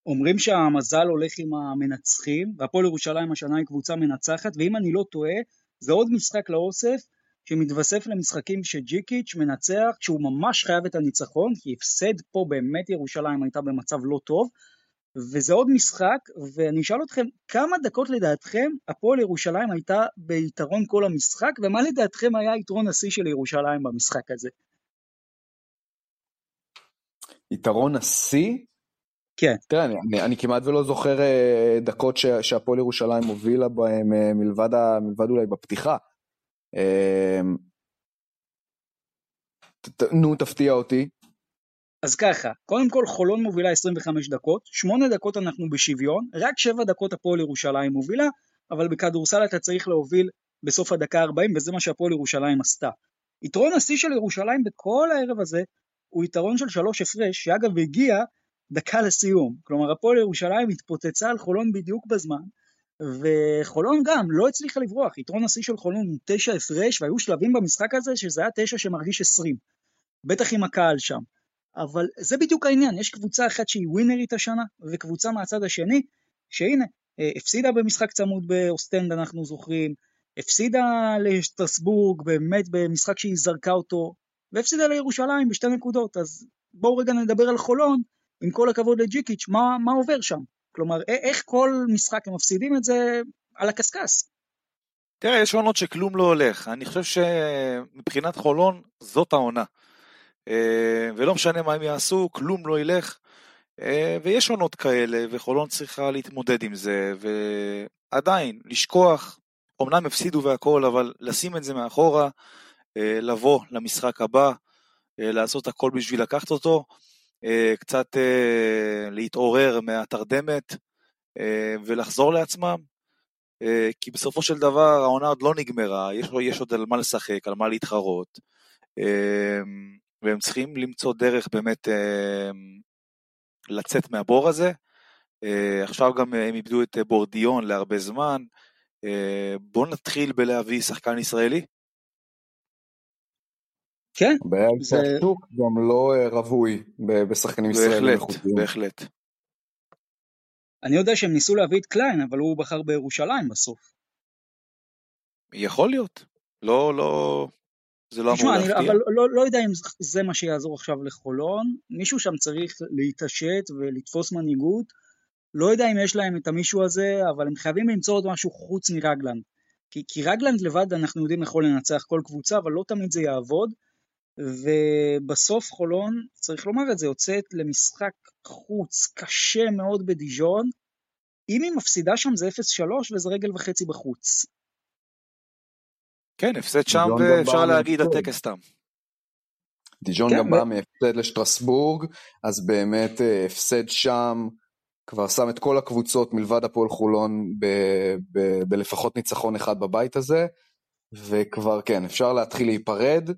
אומרים שהמזל הולך עם המנצחים, והפועל ירושלים השנה היא קבוצה מנצחת, ואם אני לא טועה, זה עוד משחק לאוסף שמתווסף למשחקים שג'יקיץ' מנצח כשהוא ממש חייב את הניצחון, כי הפסד פה באמת ירושלים הייתה במצב לא טוב, וזה עוד משחק, ואני אשאל אתכם, כמה דקות לדעתכם הפועל ירושלים הייתה ביתרון כל המשחק, ומה לדעתכם היה יתרון השיא של ירושלים במשחק הזה? יתרון השיא? כן. תראה, אני, אני, אני כמעט ולא זוכר אה, דקות שהפועל ירושלים הובילה בהם אה, מלבד, מלבד אולי בפתיחה. אה, נו, תפתיע אותי. אז ככה, קודם כל חולון מובילה 25 דקות, 8 דקות אנחנו בשוויון, רק 7 דקות הפועל ירושלים מובילה, אבל בכדורסל אתה צריך להוביל בסוף הדקה 40 וזה מה שהפועל ירושלים עשתה. יתרון השיא של ירושלים בכל הערב הזה הוא יתרון של שלוש הפרש, שאגב הגיע דקה לסיום. כלומר הפועל ירושלים התפוצצה על חולון בדיוק בזמן, וחולון גם לא הצליחה לברוח, יתרון השיא של חולון הוא תשע הפרש, והיו שלבים במשחק הזה שזה היה תשע שמרגיש עשרים. בטח עם הקהל שם. אבל זה בדיוק העניין, יש קבוצה אחת שהיא ווינרית השנה, וקבוצה מהצד השני, שהנה, אה, הפסידה במשחק צמוד באוסטנד אנחנו זוכרים, הפסידה לשטרסבורג באמת במשחק שהיא זרקה אותו, והפסידה לירושלים בשתי נקודות, אז בואו רגע נדבר על חולון, עם כל הכבוד לג'יקיץ', מה, מה עובר שם? כלומר, איך כל משחק הם מפסידים את זה על הקשקש? תראה, יש עונות שכלום לא הולך. אני חושב שמבחינת חולון, זאת העונה. אה, ולא משנה מה הם יעשו, כלום לא ילך. אה, ויש עונות כאלה, וחולון צריכה להתמודד עם זה, ועדיין, לשכוח, אמנם הפסידו והכל, אבל לשים את זה מאחורה, אה, לבוא למשחק הבא, לעשות הכל בשביל לקחת אותו, קצת להתעורר מהתרדמת ולחזור לעצמם, כי בסופו של דבר העונה עוד לא נגמרה, יש, יש עוד על מה לשחק, על מה להתחרות. והם צריכים למצוא דרך באמת אה, לצאת מהבור הזה. אה, עכשיו גם הם איבדו את בורדיון להרבה זמן. אה, בואו נתחיל בלהביא שחקן ישראלי. כן. זה שוק גם לא רווי בשחקנים ישראלים. בהחלט, בהחלט. אני יודע שהם ניסו להביא את קליין, אבל הוא בחר בירושלים בסוף. יכול להיות. לא, לא, זה לא אמור להפתיע. אבל לא, לא יודע אם זה מה שיעזור עכשיו לחולון, מישהו שם צריך להתעשת ולתפוס מנהיגות, לא יודע אם יש להם את המישהו הזה, אבל הם חייבים למצוא עוד משהו חוץ מרגלנד. כי, כי רגלנד לבד אנחנו יודעים יכול לנצח כל קבוצה, אבל לא תמיד זה יעבוד, ובסוף חולון, צריך לומר את זה, יוצאת למשחק חוץ קשה מאוד בדיז'ון, אם היא מפסידה שם זה 0-3 וזה רגל וחצי בחוץ. כן, הפסד שם ואפשר להגיד הטקס תם. דיג'ון כן, גם בא מהפסד לשטרסבורג, אז באמת אה, הפסד שם כבר שם את כל הקבוצות מלבד הפועל חולון בלפחות ניצחון אחד בבית הזה, וכבר כן, אפשר להתחיל להיפרד.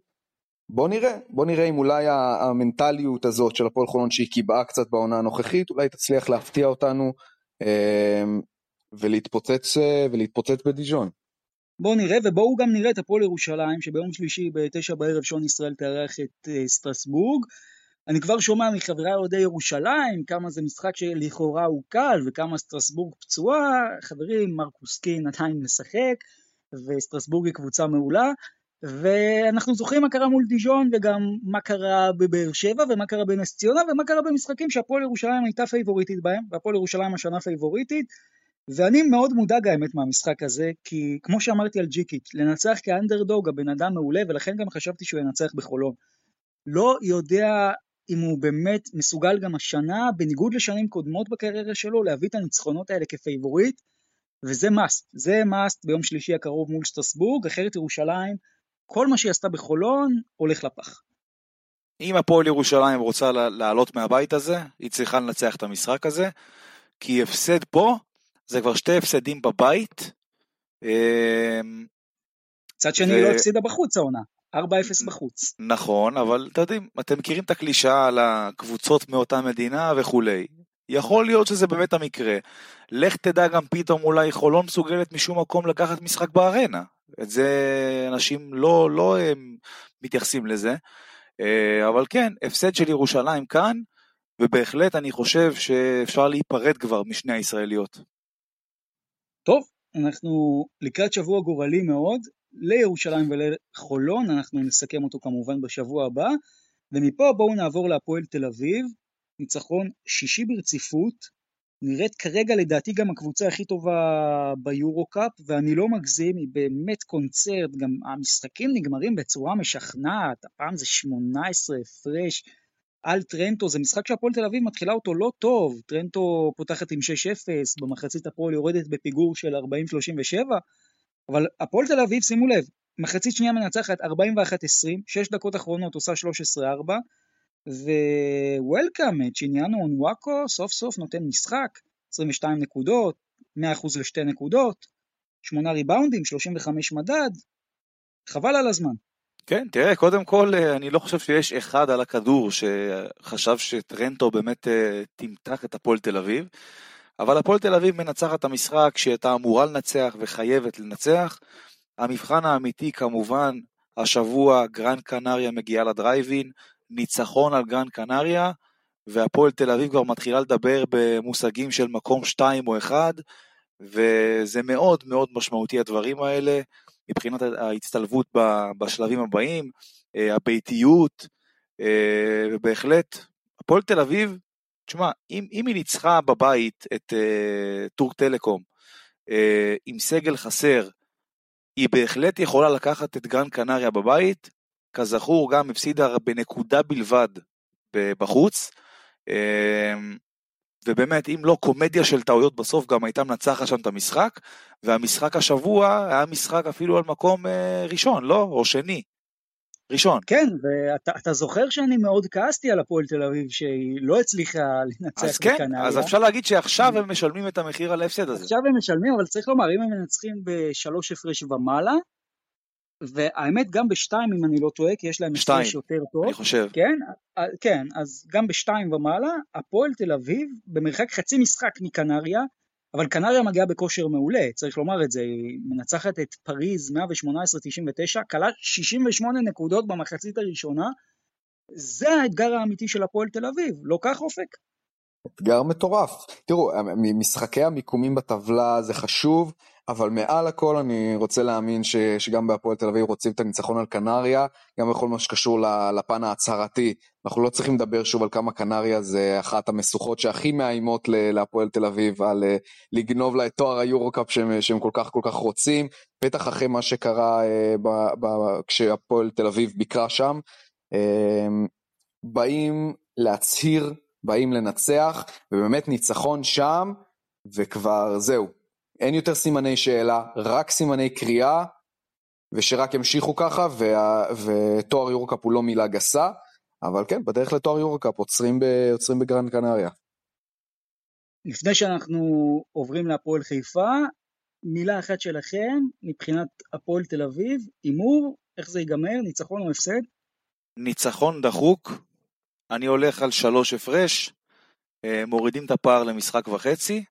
בוא נראה, בוא נראה אם אולי המנטליות הזאת של הפועל חולון שהיא קיבעה קצת בעונה הנוכחית, אולי תצליח להפתיע אותנו אה, ולהתפוצץ, אה, ולהתפוצץ בדיג'ון. בואו נראה, ובואו גם נראה את הפועל ירושלים, שביום שלישי בתשע בערב שעון ישראל תארח את uh, סטרסבורג. אני כבר שומע מחברי אוהדי ירושלים כמה זה משחק שלכאורה הוא קל וכמה סטרסבורג פצועה. חברים, מרקוס קין עדיין משחק, וסטרסבורג היא קבוצה מעולה. ואנחנו זוכרים מה קרה מול דיז'ון וגם מה קרה בבאר שבע ומה קרה בנס ציונה ומה קרה במשחקים שהפועל ירושלים הייתה פייבוריטית בהם והפועל ירושלים השנה פייבוריטית ואני מאוד מודאג האמת מהמשחק הזה, כי כמו שאמרתי על ג'יקיץ', לנצח כאנדרדוג הבן אדם מעולה, ולכן גם חשבתי שהוא ינצח בחולון. לא יודע אם הוא באמת מסוגל גם השנה, בניגוד לשנים קודמות בקריירה שלו, להביא את הניצחונות האלה כפייבוריט, וזה must, זה must ביום שלישי הקרוב מול שטרסבורג, אחרת ירושלים, כל מה שהיא עשתה בחולון, הולך לפח. אם הפועל ירושלים רוצה לעלות מהבית הזה, היא צריכה לנצח את המשחק הזה, כי הפסד פה זה כבר שתי הפסדים בבית. אמ, צד שני ו... לא הפסידה בחוץ העונה. 4-0 בחוץ. נכון, אבל אתם יודעים, אתם מכירים את הקלישאה על הקבוצות מאותה מדינה וכולי. יכול להיות שזה באמת המקרה. לך תדע גם פתאום אולי חולון מסוגלת משום מקום לקחת משחק בארנה. את זה אנשים לא, לא הם מתייחסים לזה. אה, אבל כן, הפסד של ירושלים כאן, ובהחלט אני חושב שאפשר להיפרד כבר משני הישראליות. טוב, אנחנו לקראת שבוע גורלי מאוד, לירושלים ולחולון, אנחנו נסכם אותו כמובן בשבוע הבא, ומפה בואו נעבור להפועל תל אביב, ניצחון שישי ברציפות, נראית כרגע לדעתי גם הקבוצה הכי טובה ביורו-קאפ, ואני לא מגזים, היא באמת קונצרט, גם המשחקים נגמרים בצורה משכנעת, הפעם זה 18 הפרש על טרנטו, זה משחק שהפועל תל אביב מתחילה אותו לא טוב, טרנטו פותחת עם 6-0, במחצית הפועל יורדת בפיגור של 40-37, אבל הפועל תל אביב, שימו לב, מחצית שנייה מנצחת 41-20, 6 דקות אחרונות עושה 13-4, ווולקאם, צ'יניאנו אונוואקו סוף סוף נותן משחק, 22 נקודות, 100% לשתי נקודות, 8 ריבאונדים, 35 מדד, חבל על הזמן. כן, תראה, קודם כל, אה, אני לא חושב שיש אחד על הכדור שחשב שטרנטו באמת אה, תמתח את הפועל תל אביב, אבל הפועל תל אביב מנצחת את המשחק שהייתה אמורה לנצח וחייבת לנצח. המבחן האמיתי כמובן, השבוע גרנד קנריה מגיעה לדרייב אין, ניצחון על גרנד קנריה, והפועל תל אביב כבר מתחילה לדבר במושגים של מקום 2 או 1, וזה מאוד מאוד משמעותי הדברים האלה, מבחינת ההצטלבות בשלבים הבאים, אה, הביתיות, אה, ובהחלט, הפועל תל אביב, תשמע, אם, אם היא ניצחה בבית את uh, טורק טלקום עם סגל חסר, היא בהחלט יכולה לקחת את גרן קנריה בבית, כזכור גם הפסידה בנקודה בלבד בחוץ, אמ, ובאמת אם לא קומדיה של טעויות בסוף גם הייתה מנצחת שם את המשחק, והמשחק השבוע היה משחק אפילו על מקום אה, ראשון, לא? או שני. ראשון. כן, ואתה זוכר שאני מאוד כעסתי על הפועל תל אביב שהיא לא הצליחה לנצח אז כן, בקנריה. אז אפשר להגיד שעכשיו הם משלמים את המחיר על ההפסד הזה. עכשיו הם משלמים, אבל צריך לומר, אם הם מנצחים בשלוש הפרש ומעלה, והאמת גם בשתיים אם אני לא טועה, כי יש להם הפרש יותר טוב. אני חושב. כן, כן, אז גם בשתיים ומעלה, הפועל תל אביב במרחק חצי משחק מקנריה, אבל קנריה מגיעה בכושר מעולה, צריך לומר את זה, היא מנצחת את פריז 118-99, כלה 68 נקודות במחצית הראשונה, זה האתגר האמיתי של הפועל תל אביב, לא כך אופק? אתגר מטורף. תראו, משחקי המיקומים בטבלה זה חשוב, אבל מעל הכל אני רוצה להאמין ש, שגם בהפועל תל אביב רוצים את הניצחון על קנריה, גם בכל מה שקשור לפן ההצהרתי. אנחנו לא צריכים לדבר שוב על כמה קנריה זה אחת המשוכות שהכי מאיימות להפועל תל אביב, על אה, לגנוב לה את תואר היורו-קאפ שהם, שהם כל כך כל כך רוצים, בטח אחרי מה שקרה אה, ב, ב, כשהפועל תל אביב ביקרה שם. אה, באים להצהיר, באים לנצח, ובאמת ניצחון שם, וכבר זהו, אין יותר סימני שאלה, רק סימני קריאה, ושרק ימשיכו ככה, וה, ותואר יורקאפ הוא לא מילה גסה, אבל כן, בדרך לתואר יורקאפ עוצרים, ב, עוצרים בגרנד קנריה. לפני שאנחנו עוברים להפועל חיפה, מילה אחת שלכם מבחינת הפועל תל אביב, הימור, איך זה ייגמר, ניצחון או הפסד? ניצחון דחוק, אני הולך על שלוש הפרש, אה, מורידים את הפער למשחק וחצי,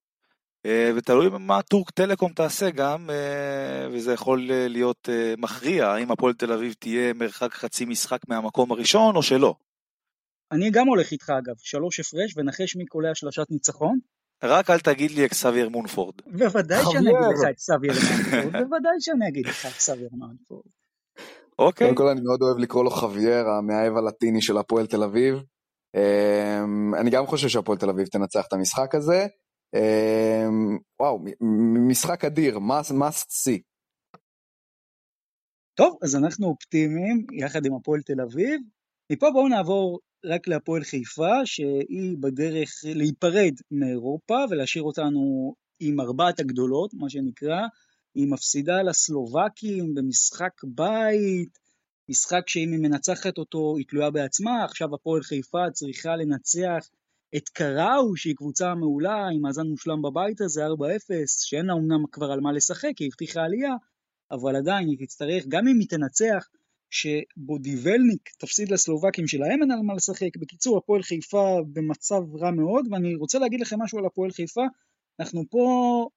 אה, ותלוי מה טורק טלקום תעשה גם, אה, וזה יכול להיות מכריע, האם הפועל תל אביב תהיה מרחק חצי משחק מהמקום הראשון או שלא. אני גם הולך איתך אגב, שלוש הפרש ונחש מי קולע שלושת ניצחון. רק אל תגיד לי אקסאביר מונפורד. בוודאי שאני אגיד לך אקסאביר מונפורד, בוודאי שאני אגיד לך אקסאביר מונפורד. אוקיי. קודם כל אני מאוד אוהב לקרוא לו חווייר, המאהב הלטיני של הפועל תל אביב. אני גם חושב שהפועל תל אביב תנצח את המשחק הזה. אמ, וואו, משחק אדיר, must see. טוב, אז אנחנו אופטימיים יחד עם הפועל תל אביב. מפה בואו נעבור רק להפועל חיפה, שהיא בדרך להיפרד מאירופה ולהשאיר אותנו עם ארבעת הגדולות, מה שנקרא. היא מפסידה לסלובקים במשחק בית, משחק שאם היא מנצחת אותו היא תלויה בעצמה, עכשיו הפועל חיפה צריכה לנצח את קראו, שהיא קבוצה מעולה, עם מאזן מושלם בבית הזה, 4-0, שאין לה אמנם כבר על מה לשחק, היא הבטיחה עלייה, אבל עדיין היא תצטרך, גם אם היא תנצח, שבודיבלניק תפסיד לסלובקים שלהם אין על מה לשחק. בקיצור, הפועל חיפה במצב רע מאוד, ואני רוצה להגיד לכם משהו על הפועל חיפה. אנחנו פה,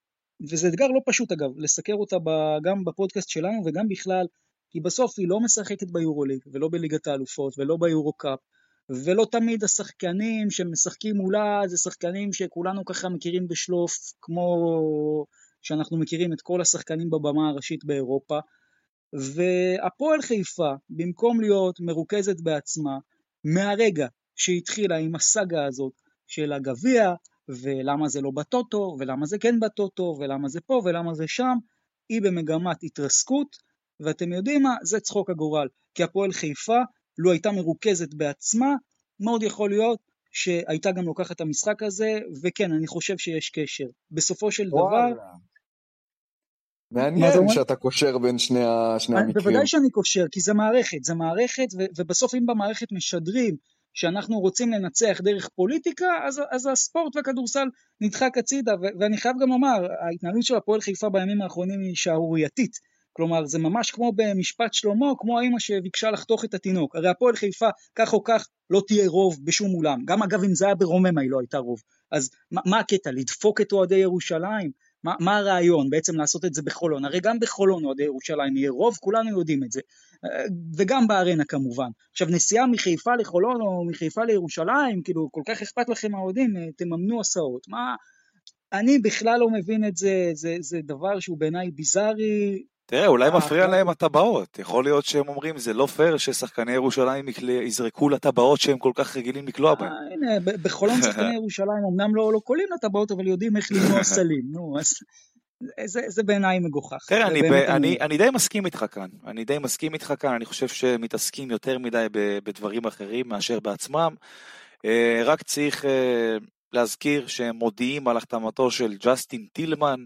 וזה אתגר לא פשוט אגב, לסקר אותה גם בפודקאסט שלנו וגם בכלל, כי בסוף היא לא משחקת ביורוליג, ולא בליגת האלופות, ולא ביורו-קאפ, ולא תמיד השחקנים שמשחקים מולה זה שחקנים שכולנו ככה מכירים בשלוף, כמו שאנחנו מכירים את כל השחקנים בבמה הראשית באירופה. והפועל חיפה, במקום להיות מרוכזת בעצמה, מהרגע שהתחילה עם הסאגה הזאת של הגביע, ולמה זה לא בטוטו, ולמה זה כן בטוטו, ולמה זה פה, ולמה זה שם, היא במגמת התרסקות, ואתם יודעים מה? זה צחוק הגורל. כי הפועל חיפה, לו הייתה מרוכזת בעצמה, מאוד יכול להיות שהייתה גם לוקחת את המשחק הזה, וכן, אני חושב שיש קשר. בסופו של וואלה. דבר, מעניין שאתה קושר בין שני, שני המקרים. בוודאי שאני קושר, כי זה מערכת, זה מערכת, ו- ובסוף אם במערכת משדרים שאנחנו רוצים לנצח דרך פוליטיקה, אז, אז הספורט והכדורסל נדחק הצידה, ו- ואני חייב גם לומר, ההתנהלות של הפועל חיפה בימים האחרונים היא שערורייתית. כלומר, זה ממש כמו במשפט שלמה, כמו האמא שביקשה לחתוך את התינוק. הרי הפועל חיפה, כך או כך, לא תהיה רוב בשום אולם. גם אגב, אם זה היה ברוממה, היא לא הייתה רוב. אז מה, מה הקטע, לדפוק את אוהדי ירושלים? מה, מה הרעיון בעצם לעשות את זה בחולון? הרי גם בחולון אוהדי ירושלים יהיה רוב, כולנו יודעים את זה. וגם בארנה כמובן. עכשיו נסיעה מחיפה לחולון או מחיפה לירושלים, כאילו כל כך אכפת לכם האוהדים, תממנו הסעות. מה... אני בכלל לא מבין את זה, זה, זה דבר שהוא בעיניי ביזארי, תראה, אולי אה, מפריע להם הטבעות. יכול להיות שהם אומרים, זה לא פייר ששחקני ירושלים יזרקו לטבעות שהם כל כך רגילים לקלוע. אה, הנה, בחולון שחקני ירושלים אמנם לא, לא קולים לטבעות, אבל יודעים איך למנוע סלים. נו, אז זה, זה בעיניי מגוחך. תראה, אני, אני, אני, אני די מסכים איתך כאן. אני די מסכים איתך כאן, אני חושב שמתעסקים יותר מדי בדברים אחרים מאשר בעצמם. אה, רק צריך להזכיר שהם מודיעים על החתמתו של ג'סטין טילמן.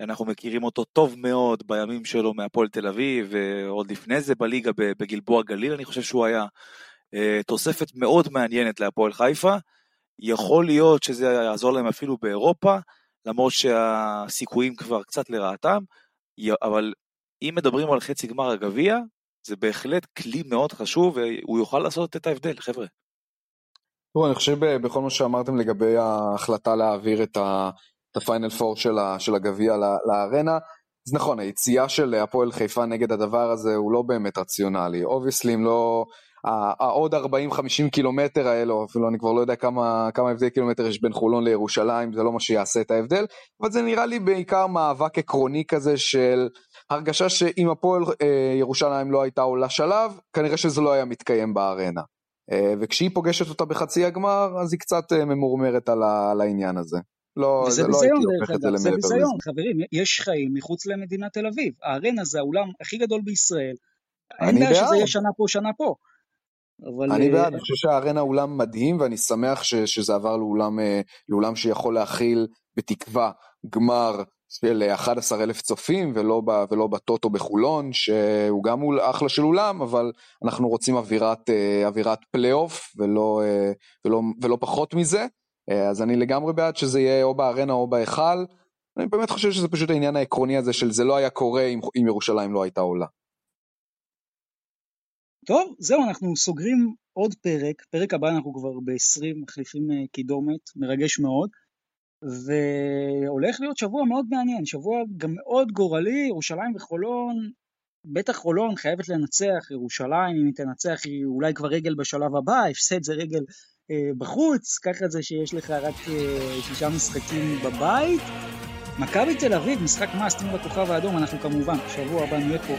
אנחנו מכירים אותו טוב מאוד בימים שלו מהפועל תל אביב, ועוד לפני זה בליגה בגלבוע גליל, אני חושב שהוא היה אה, תוספת מאוד מעניינת להפועל חיפה. יכול להיות שזה יעזור להם אפילו באירופה, למרות שהסיכויים כבר קצת לרעתם, אבל אם מדברים על חצי גמר הגביע, זה בהחלט כלי מאוד חשוב, והוא יוכל לעשות את ההבדל, חבר'ה. תראו, אני חושב בכל מה שאמרתם לגבי ההחלטה להעביר את הפיינל פור של הגביע לארנה. אז נכון, היציאה של הפועל חיפה נגד הדבר הזה הוא לא באמת רציונלי. obviously אם לא... העוד 40-50 קילומטר האלו, אפילו אני כבר לא יודע כמה, כמה הבדל קילומטר יש בין חולון לירושלים, זה לא מה שיעשה את ההבדל, אבל זה נראה לי בעיקר מאבק עקרוני כזה של הרגשה שאם הפועל אה, ירושלים לא הייתה עולה שלב, כנראה שזה לא היה מתקיים בארנה. אה, וכשהיא פוגשת אותה בחצי הגמר, אז היא קצת אה, ממורמרת על, ה, על העניין הזה. לא, זה לא הייתי הופך את זה לזה. זה ביזיון, חברים, יש חיים מחוץ למדינת תל אביב. הארנה זה האולם הכי גדול בישראל. אין בעיה שזה יהיה שנה פה, שנה פה. אבל... אני אה, בעד, אני חושב שהארנה אולם מדהים, ואני שמח ש, שזה עבר לאולם, אה, לאולם שיכול להכיל בתקווה גמר של 11 אלף צופים, ולא, ב, ולא בטוטו בחולון, שהוא גם אחלה של אולם, אבל אנחנו רוצים אווירת, אה, אווירת פלייאוף, ולא, ולא, ולא פחות מזה. אה, אז אני לגמרי בעד שזה יהיה או בארנה או בהיכל. אני באמת חושב שזה פשוט העניין העקרוני הזה של זה לא היה קורה אם, אם ירושלים לא הייתה עולה. טוב, זהו, אנחנו סוגרים עוד פרק, פרק הבא אנחנו כבר ב-20 מחליפים אה, קידומת, מרגש מאוד, והולך להיות שבוע מאוד מעניין, שבוע גם מאוד גורלי, ירושלים וחולון, בטח חולון חייבת לנצח, ירושלים אם היא תנצח היא אולי כבר רגל בשלב הבא, הפסד זה רגל אה, בחוץ, ככה זה שיש לך רק אה, שישה משחקים בבית. מכבי תל אביב, משחק מאסט מול הכוכב האדום, אנחנו כמובן, שבוע הבא נהיה פה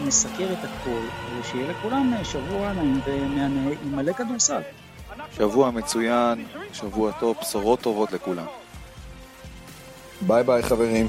ונסקר את הכל, ושיהיה לכולם אה, שבוע נעים ומהנה עם מלא כדורסל. שבוע מצוין, שבוע טוב, בשורות טובות לכולם. ביי ביי חברים.